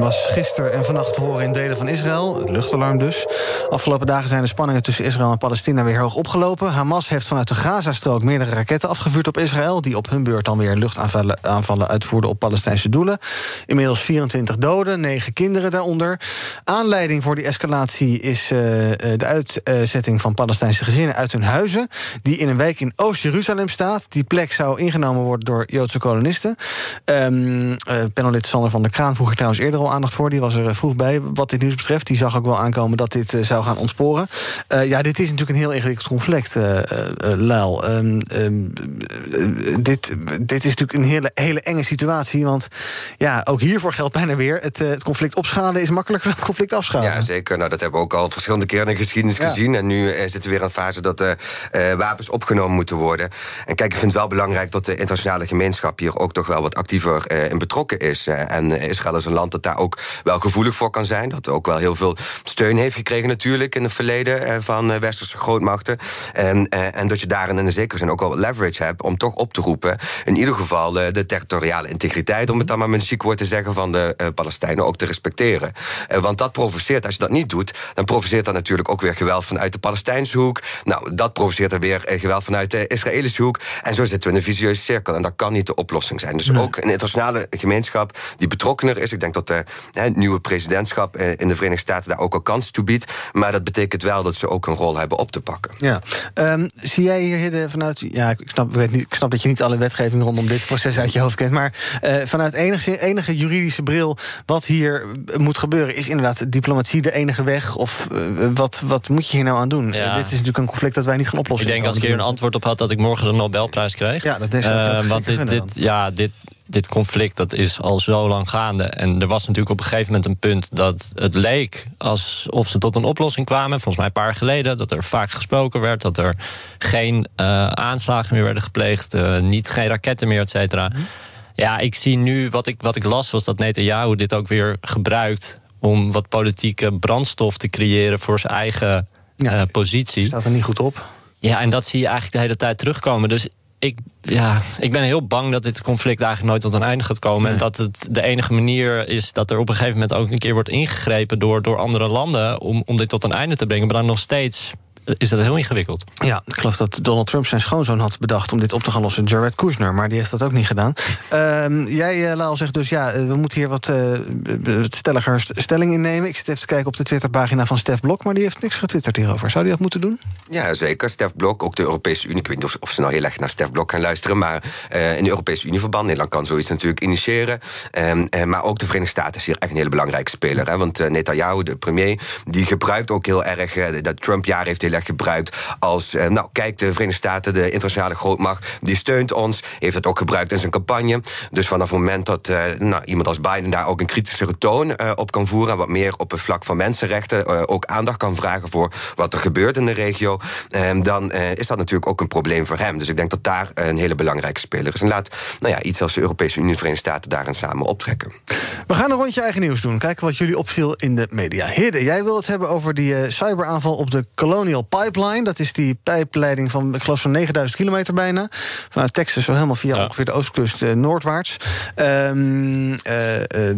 Was gisteren en vannacht te horen in delen van Israël. Het luchtalarm dus. Afgelopen dagen zijn de spanningen tussen Israël en Palestina weer hoog opgelopen. Hamas heeft vanuit de Gazastrook meerdere raketten afgevuurd op Israël... die op hun beurt dan weer luchtaanvallen aanvallen uitvoerden op Palestijnse doelen. Inmiddels 24 doden, 9 kinderen daaronder. Aanleiding voor die escalatie is uh, de uitzetting van Palestijnse gezinnen uit hun huizen... die in een wijk in Oost-Jeruzalem staat. Die plek zou ingenomen worden door Joodse kolonisten. Um, uh, Sander van der Kraan vroeg trouwens eerder al aandacht voor. Die was er vroeg bij wat dit nieuws betreft. Die zag ook wel aankomen dat dit uh, zou gaan ontsporen. Uh, ja, dit is natuurlijk een heel ingewikkeld conflict, uh, Laal. Um, um, dit, dit is natuurlijk een hele, hele enge situatie. Want ja, ook hiervoor geldt bijna weer... het, het conflict opschalen is makkelijker dan het conflict afschalen. Ja, zeker. Nou, dat hebben we ook al verschillende keren in de geschiedenis ja. gezien. En nu zitten we weer in een fase dat de wapens opgenomen moeten worden. En kijk, ik vind het wel belangrijk dat de internationale gemeenschap... hier ook toch wel wat actiever in betrokken is. en Israël is een land dat daar ook wel gevoelig voor kan zijn. Dat ook wel heel veel steun heeft gekregen natuurlijk... in het verleden van westerse grootmachten. En, en dat je daarin in een zekere zin ook wel leverage hebt... om toch op te roepen, in ieder geval de territoriale integriteit... om het dan maar met een chic woord te zeggen... van de Palestijnen ook te respecteren. want dat provoceert, als je dat niet doet... dan provoceert dat natuurlijk ook weer geweld vanuit de Palestijnse hoek. Nou, dat provoceert er weer geweld vanuit de Israëlische hoek. En zo zitten we in een visieuze cirkel. En dat kan niet de oplossing zijn. Dus nee. ook een internationale gemeenschap die betrokkener is. Ik denk dat de het nieuwe presidentschap in de Verenigde Staten daar ook al kans toe biedt. Maar dat betekent wel dat ze ook een rol hebben op te pakken. Ja. Um, zie jij hier Hidde, vanuit. Ja, ik snap, ik, weet niet, ik snap dat je niet alle wetgeving rondom dit proces uit je hoofd kent. Maar uh, vanuit enige, enige juridische bril, wat hier moet gebeuren, is inderdaad diplomatie de enige weg? Of uh, wat, wat moet je hier nou aan doen? Ja. Uh, dit is natuurlijk een conflict dat wij niet gaan oplossen. Ik denk als ik hier een antwoord op had dat ik morgen de Nobelprijs kreeg. Ja, dat is uh, Want dit, dit, ja, dit, dit conflict dat is al zo lang gaande. En er was natuurlijk op een gegeven moment een punt dat het leek alsof ze tot een oplossing kwamen. Volgens mij een paar jaar geleden. Dat er vaak gesproken werd. Dat er geen uh, aanslagen meer werden gepleegd. Uh, niet, geen raketten meer, et cetera. Mm. Ja, ik zie nu wat ik, wat ik las was dat Netanyahu dit ook weer gebruikt. om wat politieke brandstof te creëren voor zijn eigen ja, uh, positie. Staat er niet goed op. Ja, en dat zie je eigenlijk de hele tijd terugkomen. Dus ik, ja, ik ben heel bang dat dit conflict eigenlijk nooit tot een einde gaat komen. Nee. En dat het de enige manier is dat er op een gegeven moment ook een keer wordt ingegrepen door, door andere landen om, om dit tot een einde te brengen. Maar dan nog steeds is dat heel ingewikkeld. Ja, ik geloof dat Donald Trump zijn schoonzoon had bedacht om dit op te gaan lossen. Jared Kushner, maar die heeft dat ook niet gedaan. Uh, jij, uh, Laal, zegt dus ja, we moeten hier wat uh, stelliger stelling innemen. Ik zit even te kijken op de Twitterpagina van Stef Blok, maar die heeft niks getwitterd hierover. Zou die dat moeten doen? Ja, zeker. Stef Blok, ook de Europese Unie. Ik weet niet of, of ze nou heel erg naar Stef Blok gaan luisteren, maar in de Europese Unieverband, Nederland kan zoiets natuurlijk initiëren. maar ook de Verenigde Staten is hier echt een hele belangrijke speler. Hè? Want Netanyahu, de premier, die gebruikt ook heel erg dat Trump-jaar heeft heel gebruikt als... Eh, nou, kijk, de Verenigde Staten, de internationale grootmacht... die steunt ons, heeft het ook gebruikt in zijn campagne. Dus vanaf het moment dat uh, nou, iemand als Biden... daar ook een kritische toon uh, op kan voeren... wat meer op het vlak van mensenrechten... Ook aandacht kan vragen voor wat er gebeurt in de regio... dan is dat natuurlijk ook een probleem voor hem. Dus ik denk dat daar een hele belangrijke speler is. En laat nou ja, iets als de Europese Unie en de Verenigde Staten... daarin samen optrekken. We gaan een rondje eigen nieuws doen. Kijken wat jullie opviel in de media. Hidde, jij wil het hebben over die cyberaanval op de Colonial Pipeline. Dat is die pijpleiding van, ik geloof, zo'n 9000 kilometer bijna. Vanuit Texas, zo helemaal via ja. ongeveer de oostkust uh, noordwaarts. Um, uh, uh,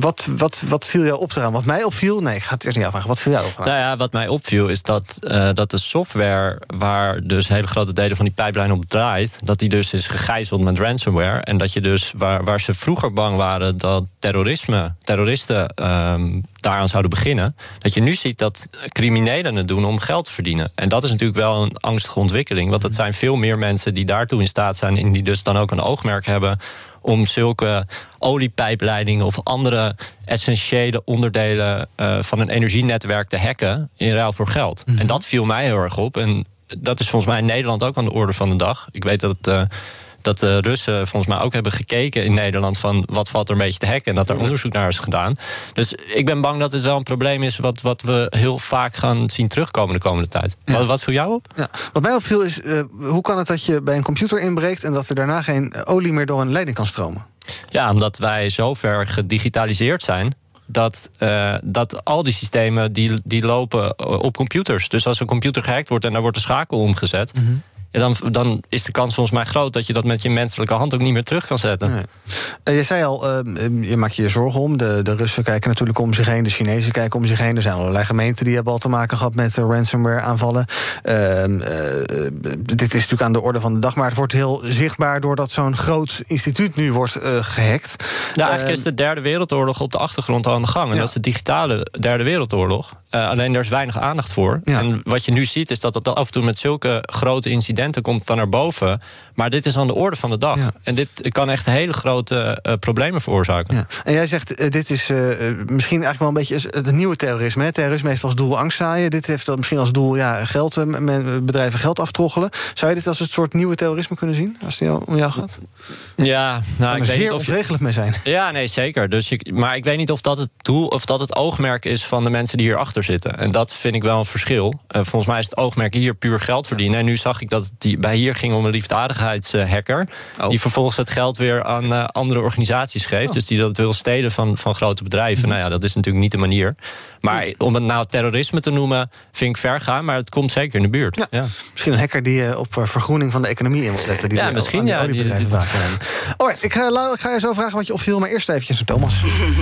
wat, wat, wat viel jou op eraan? Wat mij opviel? Nee, ik ga het eerst niet afvragen. Wat viel jou op? Nou ja, wat mij opviel is dat, dat de software waar dus hele grote delen van die pijplijn op draait, dat die dus is gegijzeld met ransomware. En dat je dus, waar, waar ze vroeger bang waren dat terrorisme, terroristen um, daaraan zouden beginnen. Dat je nu ziet dat criminelen het doen om geld te verdienen. En dat is natuurlijk wel een angstige ontwikkeling. Want het zijn veel meer mensen die daartoe in staat zijn... en die dus dan ook een oogmerk hebben om zulke oliepijpleidingen of andere essentiële onderdelen uh, van een energienetwerk te hacken in ruil voor geld. Mm -hmm. En dat viel mij heel erg op. En dat is volgens mij in Nederland ook aan de orde van de dag. Ik weet dat het. Uh, dat de Russen volgens mij ook hebben gekeken in Nederland van wat valt er een beetje te hacken en dat er onderzoek naar is gedaan. Dus ik ben bang dat het wel een probleem is wat, wat we heel vaak gaan zien terugkomen de komende tijd. Ja. Wat, wat viel jou op? Ja. Wat mij opviel is, uh, hoe kan het dat je bij een computer inbreekt en dat er daarna geen olie meer door een leiding kan stromen? Ja, omdat wij zo ver gedigitaliseerd zijn dat, uh, dat al die systemen die, die lopen op computers. Dus als een computer gehackt wordt en daar wordt de schakel omgezet. Mm -hmm Ja, dan, dan is de kans volgens mij groot dat je dat met je menselijke hand ook niet meer terug kan zetten. Nee. Uh, je zei al, uh, je maakt je zorgen om. De, de Russen kijken natuurlijk om zich heen, de Chinezen kijken om zich heen. Er zijn allerlei gemeenten die hebben al te maken gehad met ransomware-aanvallen. Ehm, dit is natuurlijk aan de orde van de dag, maar het wordt heel zichtbaar doordat zo'n groot instituut nu wordt gehackt. Ja, eigenlijk is de derde wereldoorlog op de achtergrond al aan de gang. En ja. dat is de digitale derde wereldoorlog. Alleen daar is weinig aandacht voor. Ja. En wat je nu ziet, is dat het af en toe met zulke grote incidenten komt dan naar boven. Maar dit is aan de orde van de dag. Ja. En dit kan echt hele grote uh, problemen veroorzaken. Ja. En jij zegt, uh, dit is uh, misschien eigenlijk wel een beetje het nieuwe terrorisme. Hè? Terrorisme heeft als doel angst zaaien. Dit heeft misschien als doel ja, geld, bedrijven geld aftroggelen. Zou je dit als het soort nieuwe terrorisme kunnen zien? Als het om jou gaat? Ja, nou, ik weet zeer niet of onregelig mee zijn. Ja, nee, zeker. Dus maar ik weet niet of dat het doel of dat het oogmerk is van de mensen die hierachter zitten. En dat vind ik wel een verschil. volgens mij is het oogmerk hier puur geld verdienen. En nu zag ik dat het die, bij hier ging om een Oh. Die vervolgens het geld weer aan uh, andere organisaties geeft. Oh. Dus die dat wil stelen van, van grote bedrijven. Mhm. Nou ja, dat is natuurlijk niet de manier. Maar om het nou terrorisme te noemen, vind ik ver gaan. Maar het komt zeker in de buurt. Ja. Ja. Misschien een hacker die uh, op vergroening van de economie in wil zetten. Die ja, misschien ja. Die, die, Alright, ik, ga, ik ga je zo vragen wat je opviel. Maar eerst eventjes naar Thomas.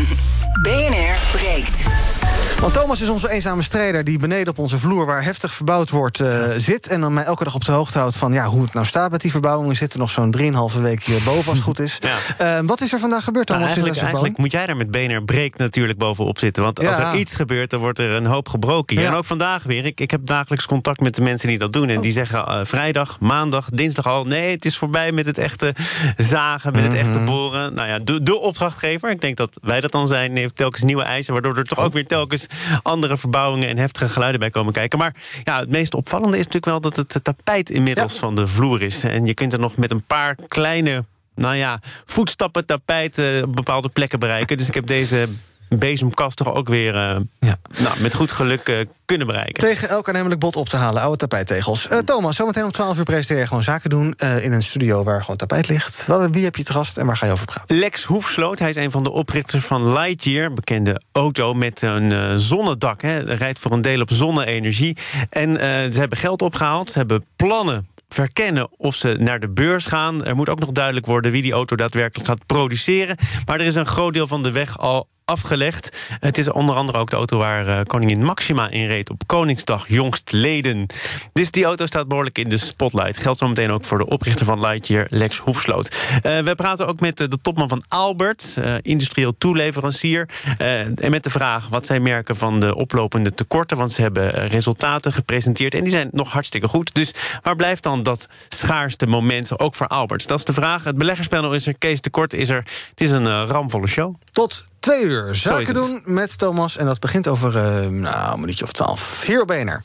BNR breekt. Want Thomas is onze eenzame strijder die beneden op onze vloer... waar heftig verbouwd wordt, uh, zit. En dan mij elke dag op de hoogte houdt van ja, hoe het nou staat met die verbouwing. We zitten nog zo'n 3,5 week hierboven als het goed is. Ja. Uh, wat is er vandaag gebeurd, Thomas? Nou, eigenlijk, eigenlijk moet jij er met BNR Breek natuurlijk bovenop zitten. Want als ja. er iets gebeurt, dan wordt er een hoop gebroken. hier. En ook vandaag weer. Ik, ik heb dagelijks contact met de mensen die dat doen. En oh. die zeggen uh, vrijdag, maandag, dinsdag al... nee, het is voorbij met het echte zagen, met mm -hmm. het echte boren. Nou ja, de, de opdrachtgever, ik denk dat wij dat dan zijn... heeft telkens nieuwe eisen, waardoor er toch ook weer telkens andere verbouwingen en heftige geluiden bij komen kijken. Maar ja, het meest opvallende is natuurlijk wel dat het tapijt inmiddels ja. van de vloer is. En je kunt er nog met een paar kleine nou ja, voetstappen tapijt uh, op bepaalde plekken bereiken. Dus ik heb deze bezemkast toch ook weer uh, ja. nou, met goed geluk uh, kunnen bereiken. Tegen elk aannemelijk bot op te halen, oude tapijttegels. Uh, Thomas, zometeen om 12 uur presenteer je gewoon zaken doen... in een studio waar gewoon tapijt ligt. Wie heb je te gast en waar ga je over praten? Lex Hoefsloot, hij is een van de oprichters van Lightyear... bekende auto met een zonnedak. Hè. Rijdt voor een deel op zonne-energie. En ze hebben geld opgehaald, ze hebben plannen verkennen of ze naar de beurs gaan. Er moet ook nog duidelijk worden wie die auto daadwerkelijk gaat produceren. Maar er is een groot deel van de weg al afgelegd. Het is onder andere ook de auto waar uh, koningin Maxima in reed op Koningsdag jongstleden. Dus die auto staat behoorlijk in de spotlight. Geldt zometeen ook voor de oprichter van Lightyear, Lex Hoefsloot. Uh, we praten ook met de topman van Albert, uh, industrieel toeleverancier. en met de vraag wat zij merken van de oplopende tekorten. Want ze hebben resultaten gepresenteerd en die zijn nog hartstikke goed. Dus waar blijft dan dat schaarste moment ook voor Albert? Dat is de vraag. Het beleggerspanel is er, Kees Tekort is er. Het is een ramvolle show. Tot Twee uur zaken doen met Thomas. En dat begint over uh, nou, een minuutje of twaalf. Hier op BNR.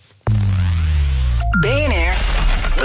BNR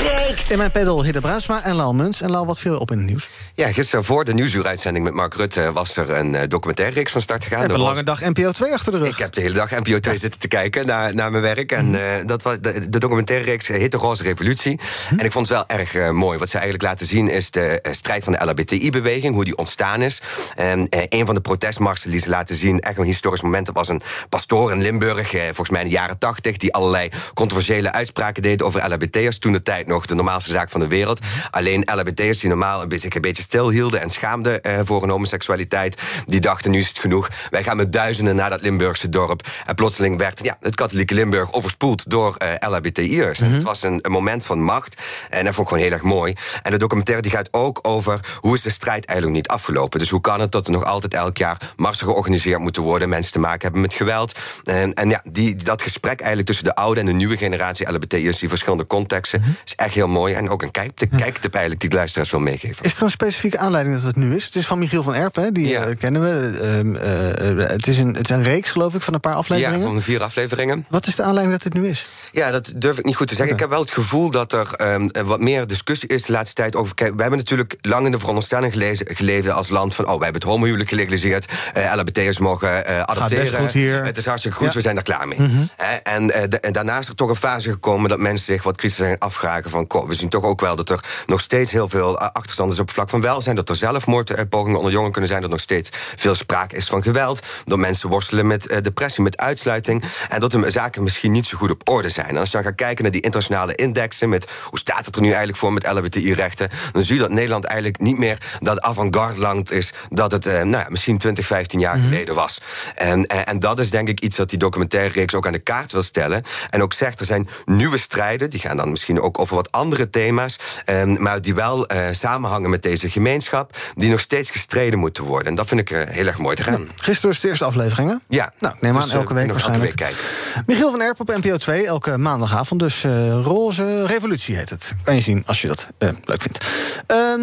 breekt. In mijn pedal Hidde Bruisma en Laal Muns. En Laal, wat viel op in het nieuws? Ja, gisteren voor de nieuwsuuruitzending met Mark Rutte... was er een uh, documentaire reeks van start gegaan. Je hebt een lange dag NPO 2 achter de rug. Ik heb de hele dag NPO 2 zitten te kijken naar, naar mijn werk. En uh, dat was de, de documentaire reeks heet De Roze Revolutie. En ik vond het wel erg uh, mooi. Wat ze eigenlijk laten zien is de strijd van de LHBTI-beweging... hoe die ontstaan is. En een van de protestmarsen die ze laten zien... echt een historisch moment, was een pastoor in Limburg... volgens mij in de jaren tachtig... die allerlei controversiële uitspraken deed over LHBT'ers. Toen de tijd nog de normaalste zaak van de wereld. Alleen LHBT'ers die normaal een beetje, een beetje stilhielden en schaamden uh, voor hun homoseksualiteit, die dachten nu is het genoeg. Wij gaan met duizenden naar dat Limburgse dorp. En plotseling werd ja, het katholieke Limburg overspoeld door uh, LHBTI'ers. Mhm. Het was een, een, moment van macht en dat vond ik gewoon heel erg mooi. En de documentaire die gaat ook over hoe is de strijd eigenlijk niet afgelopen. Dus hoe kan het dat er nog altijd elk jaar marsen georganiseerd moeten worden, mensen te maken hebben met geweld. En, en ja, die, dat gesprek eigenlijk tussen de oude en de nieuwe generatie LHBTI'ers, die verschillende contexten, Mhm. is echt heel mooi. En ook een kijktip, kijktip eigenlijk die ik luisteraars wil meegeven. Is er een specifieke aanleiding dat het nu is? Het is van Michiel van Erpen, die Ja. eh, kennen we. Ehm, eh, eh, het, is een, het is een reeks, geloof ik, van een paar afleveringen. Ja, van vier afleveringen. Wat is de aanleiding dat dit nu is? Ja, dat durf ik niet goed te zeggen. Ik heb wel het gevoel dat er ehm, wat meer discussie is de laatste tijd over. Kijk, we hebben natuurlijk lang in de veronderstelling gelezen, geleefd als land van. Oh, we hebben het homohuwelijk gelegaliseerd. eh LHBT'ers mogen eh adopteren. best goed hier. Het is hartstikke goed, Ja. we zijn er klaar mee. Mhm. En, eh, de- en daarna is er toch een fase gekomen dat mensen zich wat kritisch zijn afvragen van... We zien toch ook wel dat er nog steeds heel veel eh, achterstand is op het vlak van welzijn... dat er zelfmoordpogingen onder jongeren kunnen zijn... dat nog steeds veel sprake is van geweld... dat mensen worstelen met eh, depressie, met uitsluiting... en dat de zaken misschien niet zo goed op orde zijn. En als je dan gaat kijken naar die internationale indexen... met hoe staat het er nu eigenlijk voor met LHBTI-rechten... dan zie je dat Nederland eigenlijk niet meer dat avant-garde land is... dat het nou ja, misschien 20, 15 jaar geleden was. En, en, en dat is denk ik iets dat die documentaire reeks ook aan de kaart wil stellen. En ook zegt, er zijn nieuwe strijden... die gaan dan misschien ook over wat andere thema's... Ehm, maar die wel eh, samenhangen met deze gemeenschap... die nog steeds gestreden moeten worden. En dat vind ik eh, heel erg mooi te gaan. Gisteren is de eerste aflevering, hè? Ja. Nou, neem aan Dus, eh, elke week nog elke waarschijnlijk. week kijken. Michiel van Erp op NPO 2, elke maandagavond. Dus eh, Roze Revolutie heet het. Kan je zien als je dat eh, leuk vindt. Ehm,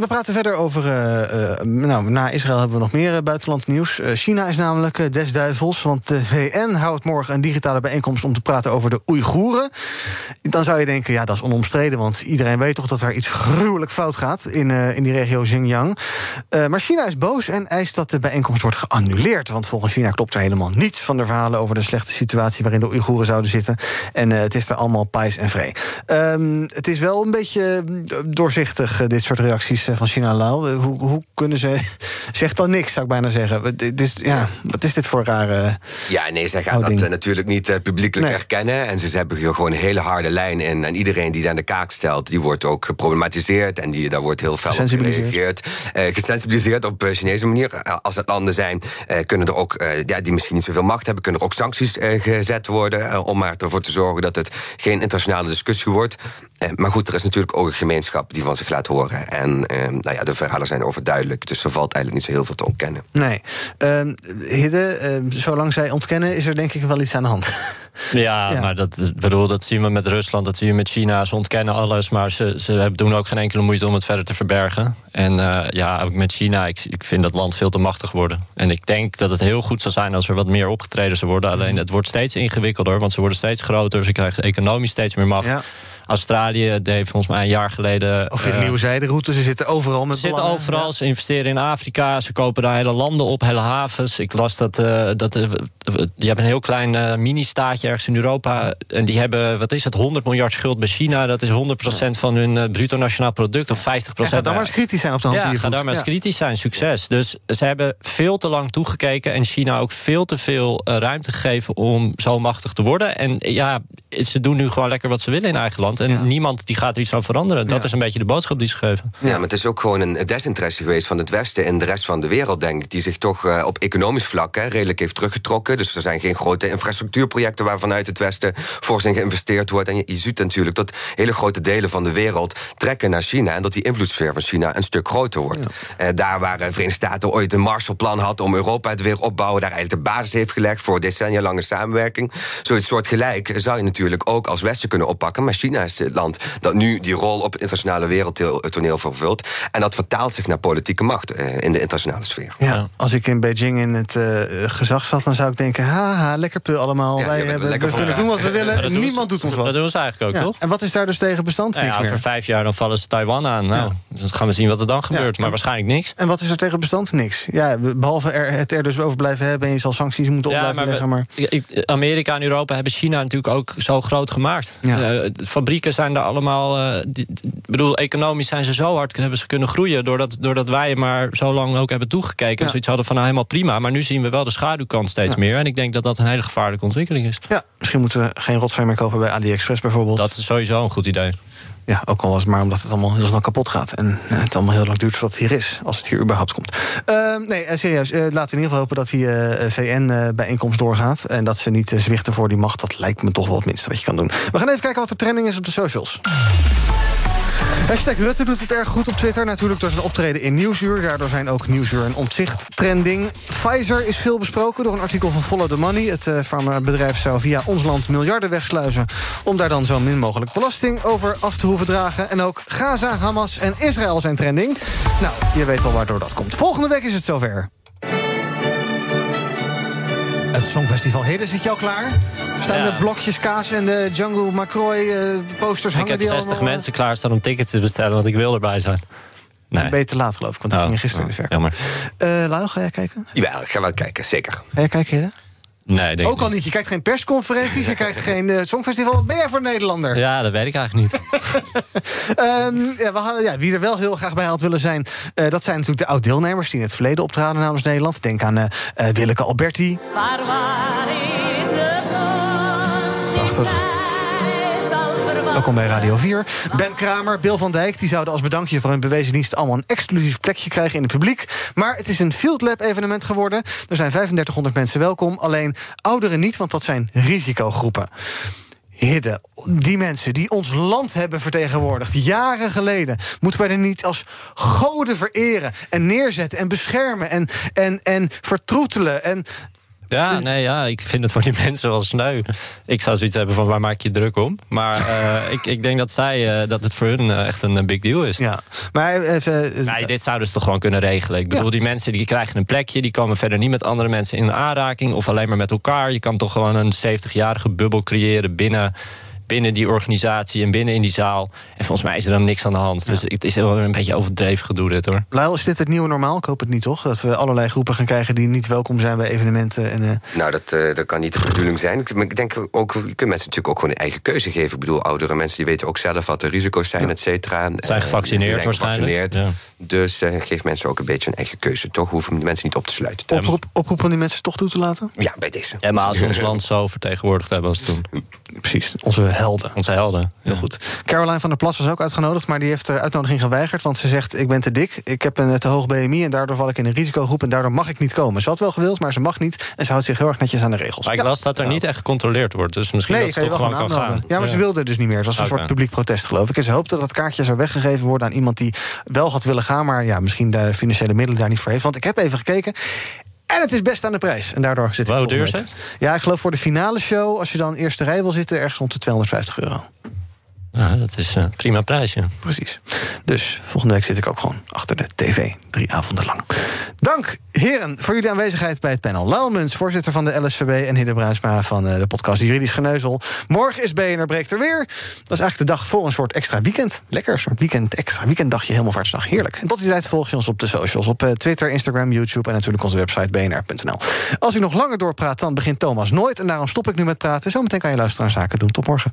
we praten verder over... eh, eh, nou, na Israël hebben we nog meer eh, buitenland nieuws. Eh, China is namelijk eh, des duivels. Want de VN houdt morgen een digitale bijeenkomst... om te praten over de Oeigoeren. Dan zou je denken, ja, dat is onomstreden. Want iedereen weet toch dat er iets gruwelijk fout gaat... in, eh, in die regio Xinjiang. Eh, maar China is boos en eist dat de bijeenkomst wordt geannuleerd. Want volgens China klopt er helemaal niets van de verhalen... over de slechte situatie waarin de Oeigoeren zouden zitten. En eh, het is er allemaal pijs en vree. Ehm, het is wel een beetje doorzichtig, dit soort reacties van China Lau. Hoe, hoe kunnen ze... Zegt dan niks, zou ik bijna zeggen. Wat- dit is, ja, wat is dit voor rare... Ja, nee, zij gaan dat natuurlijk niet publiekelijk erkennen. En ze hebben hier gewoon een hele harde lijn in. En iedereen die daar aan de kaak stelt, die wordt ook geproblematiseerd. En die, daar wordt heel fel op Gesensibiliseerd. gereageerd. Eh, gesensibiliseerd op eh, Chinese manier. Eh, Als het landen zijn, eh, kunnen er ook, eh, ja, die misschien niet zoveel macht hebben... kunnen er ook sancties gezet worden... om maar ervoor te zorgen dat het geen internationale discussie wordt. Maar goed, er is natuurlijk ook een gemeenschap die van zich laat horen. En eh, nou ja, de verhalen zijn overduidelijk. Dus er valt eigenlijk niet zo heel veel te ontkennen. Nee. Ehm Hidde, ehm, zolang zij ontkennen, is er denk ik wel iets aan de hand. Ja, Ja. maar dat, bedoel, dat zien we met Rusland, dat zie je met China. Ze ontkennen alles, maar ze, ze hebben- doen ook geen enkele moeite om het verder te verbergen. En eh, ja, ook met China, ik, ik vind dat land veel te machtig worden. En ik denk dat het heel goed zou zijn als er wat meer opgetreden zou worden. Alleen het wordt steeds ingewikkelder, want ze worden steeds groter. Ze krijgen economisch steeds meer macht. Ja. Australië deed volgens mij een jaar geleden. Of in eh, nieuwe zijderoute, ze zitten overal met ze zitten belangen. overal, ze investeren in Afrika, ze kopen daar hele landen op, hele havens. Ik las dat, eh dat eh, die hebben een heel klein mini-staatje ergens in Europa. En die hebben, wat is het, 100 miljard schuld bij China. Dat is 100% van hun bruto nationaal product of 50%. Ja, ga daar maar eens kritisch zijn op de hand Ja, ga daar maar eens kritisch zijn. Succes. Dus ze hebben veel te lang toegekeken en China ook veel te veel ruimte gegeven om zo machtig te worden. En ja, ze doen nu gewoon lekker wat ze willen in eigen land. En niemand die gaat er iets aan veranderen. Dat is een beetje de boodschap die ze geven. Ja, maar het is ook gewoon een desinteresse geweest van het Westen en de rest van de wereld, denk ik, die zich toch eh, op economisch vlak hè, redelijk heeft teruggetrokken. Dus er zijn geen grote infrastructuurprojecten waar vanuit het Westen fors in geïnvesteerd wordt. En je, je ziet natuurlijk dat hele grote delen van de wereld trekken naar China en dat die invloedssfeer van China een stuk groter wordt. Eh, daar waar de Verenigde Staten ooit een Marshallplan had om Europa te weer opbouwen, daar eigenlijk de basis heeft gelegd voor decennia lange samenwerking. Zoiets soortgelijk zou je natuurlijk ook als Westen kunnen oppakken. Maar China het land dat nu die rol op het internationale wereldtoneel vervult. En dat vertaalt zich naar politieke macht eh, in de internationale sfeer. Ja, als ik in Beijing in het eh, gezag zat, dan zou ik denken: haha, lekker pul allemaal. Ja, Wij hebben, we lekker kunnen voor- doen wat we willen. Niemand doet ons wat. Dat doen ze eigenlijk ook, Ja. toch? En wat is daar dus tegen bestand? Nou Niks ja, meer. over vijf jaar dan vallen ze Taiwan aan. Nou, dan gaan we zien wat er dan gebeurt. Maar waarschijnlijk niks. En wat is er tegen bestand? Niks. Ja, behalve er, het er dus over blijven hebben en je zal sancties moeten op Ja, blijven maar, leggen. Amerika en Europa hebben China natuurlijk ook zo groot gemaakt. Eh, de fabrieken zijn daar allemaal. eh, Ik bedoel, economisch zijn ze zo hard hebben ze kunnen groeien. Doordat, doordat wij maar zo lang ook hebben toegekeken. En zoiets hadden van nou helemaal prima. Maar nu zien we wel de schaduwkant steeds meer. En ik denk dat dat een hele gevaarlijke ontwikkeling is. ja, misschien moeten we geen rotzooi meer kopen bij AliExpress bijvoorbeeld. Dat is sowieso een goed idee. Ja, ook al was het maar omdat het allemaal heel snel kapot gaat. En eh, het allemaal heel lang duurt voordat het hier is. Als het hier überhaupt komt. Eh, nee, eh, serieus. eh, laten we in ieder geval hopen dat die VN-bijeenkomst doorgaat. En dat ze niet zwichten voor die macht. Dat lijkt me toch wel het minste wat je kan doen. We gaan even kijken wat de trending is op de socials. Hashtag Rutte doet het erg goed op Twitter. Natuurlijk door zijn optreden in Nieuwsuur. Daardoor zijn ook Nieuwsuur en Omtzigt trending. Pfizer is veel besproken door een artikel van Follow the Money. Het eh, farmabedrijf zou via ons land miljarden wegsluizen... om daar dan zo min mogelijk belasting over af te hoeven dragen. En ook Gaza, Hamas en Israël zijn trending. Nou, je weet wel waardoor dat komt. Volgende week is het zover. Het Songfestival Heden, zit je al klaar? Staan Ja. de blokjes kaas en de Django McCroy eh, posters Ik hangen heb die 60 allemaal? mensen klaarstaan om tickets te bestellen, want ik wil erbij zijn. Nee. Te laat geloof ik, want ik Oh, ging gisteren oh. Jammer. Eh Lau, ga jij kijken? Jawel, ik ga wel kijken, zeker. Ga jij kijken, Hidde? Nee, denk Ook al niet. Je kijkt geen persconferenties, je kijkt geen uh, songfestival. Wat ben jij voor Nederlander? Ja, dat weet ik eigenlijk niet. um, ja, we hadden, ja, wie er wel heel graag bij had willen zijn... Uh, dat zijn natuurlijk de oud-deelnemers die in het verleden optraden namens Nederland. Denk aan uh, Willeke Alberti. Waar, waar is de zon? Prachtig. Welkom bij Radio 4. Ben Kramer, Bill van Dijk, die zouden als bedankje voor hun bewezen dienst allemaal een exclusief plekje krijgen in het publiek. Maar het is een Field Lab evenement geworden. Er zijn 3500 mensen welkom, alleen ouderen niet, want dat zijn risicogroepen. Hidde, die mensen die ons land hebben vertegenwoordigd, jaren geleden, moeten wij er niet als goden vereren en neerzetten en beschermen en, en, en vertroetelen en ja, nee, ja, ik vind het voor die mensen wel sneu. Ik zou zoiets hebben van waar maak je druk om? Maar uh, ik, ik denk dat zij uh, dat het voor hun uh, echt een big deal is. Ja, maar even. Nee, dit zouden ze toch gewoon kunnen regelen. Ik bedoel, ja. die mensen die krijgen een plekje, die komen verder niet met andere mensen in aanraking of alleen maar met elkaar. Je kan toch gewoon een 70-jarige bubbel creëren binnen binnen die organisatie en binnen in die zaal. En volgens mij is er dan niks aan de hand. Dus het is wel een beetje overdreven gedoe dit hoor. Lyle, is dit het nieuwe normaal? Ik hoop het niet toch? Dat we allerlei groepen gaan krijgen die niet welkom zijn bij evenementen. En, uh... Nou, dat, uh, dat kan niet de bedoeling zijn. Ik denk ook, je kunt mensen natuurlijk ook gewoon een eigen keuze geven. Ik bedoel, oudere mensen die weten ook zelf wat de risico's zijn, ja. et cetera. Zijn gevaccineerd zijn waarschijnlijk. Ja. Dus uh, geef mensen ook een beetje een eigen keuze. Toch hoeven mensen niet op te sluiten. Oproep, oproep van die mensen toch toe te laten? Ja, bij deze. Ja, maar als we ons land zo vertegenwoordigd hebben als toen. Precies, onze helden. Onze helden. Heel goed. Caroline van der Plas was ook uitgenodigd, maar die heeft de uitnodiging geweigerd. Want ze zegt: Ik ben te dik, ik heb een te hoog BMI en daardoor val ik in een risicogroep en daardoor mag ik niet komen. Ze had wel gewild, maar ze mag niet en ze houdt zich heel erg netjes aan de regels. Maar ik las dat er niet echt gecontroleerd wordt. Dus misschien nee, dat het toch gewoon kan gaan. Ja, maar ze wilde dus niet meer. Het was een okay. soort publiek protest, geloof ik. En ze hoopte dat het kaartje zou weggegeven worden aan iemand die wel had willen gaan, maar ja, misschien de financiële middelen daar niet voor heeft. Want ik heb even gekeken. En het is best aan de prijs. En daardoor zit Hoe duur is het? Ja, ik geloof voor de finale show, als je dan eerste rij wil zitten, ergens rond de 250 euro. Ja, dat is een prima prijsje. Precies. Dus volgende week zit ik ook gewoon achter de tv. Drie avonden lang. Dank, heren, voor jullie aanwezigheid bij het panel. Laal voorzitter van de LSVB... en Hidde Bruinsma van de podcast Juridisch Geneuzel. Morgen is BNR Breekt er weer. Dat is eigenlijk de dag voor een soort extra weekend. Lekker, een soort weekend, extra weekenddagje, helemaal vaartsdag. Heerlijk. En tot die tijd volg je ons op de socials. Op Twitter, Instagram, YouTube en natuurlijk onze website bnr.nl. Als u nog langer doorpraat, dan begint Thomas nooit. En daarom stop ik nu met praten. Zometeen kan je luisteren naar Zaken doen. Tot morgen.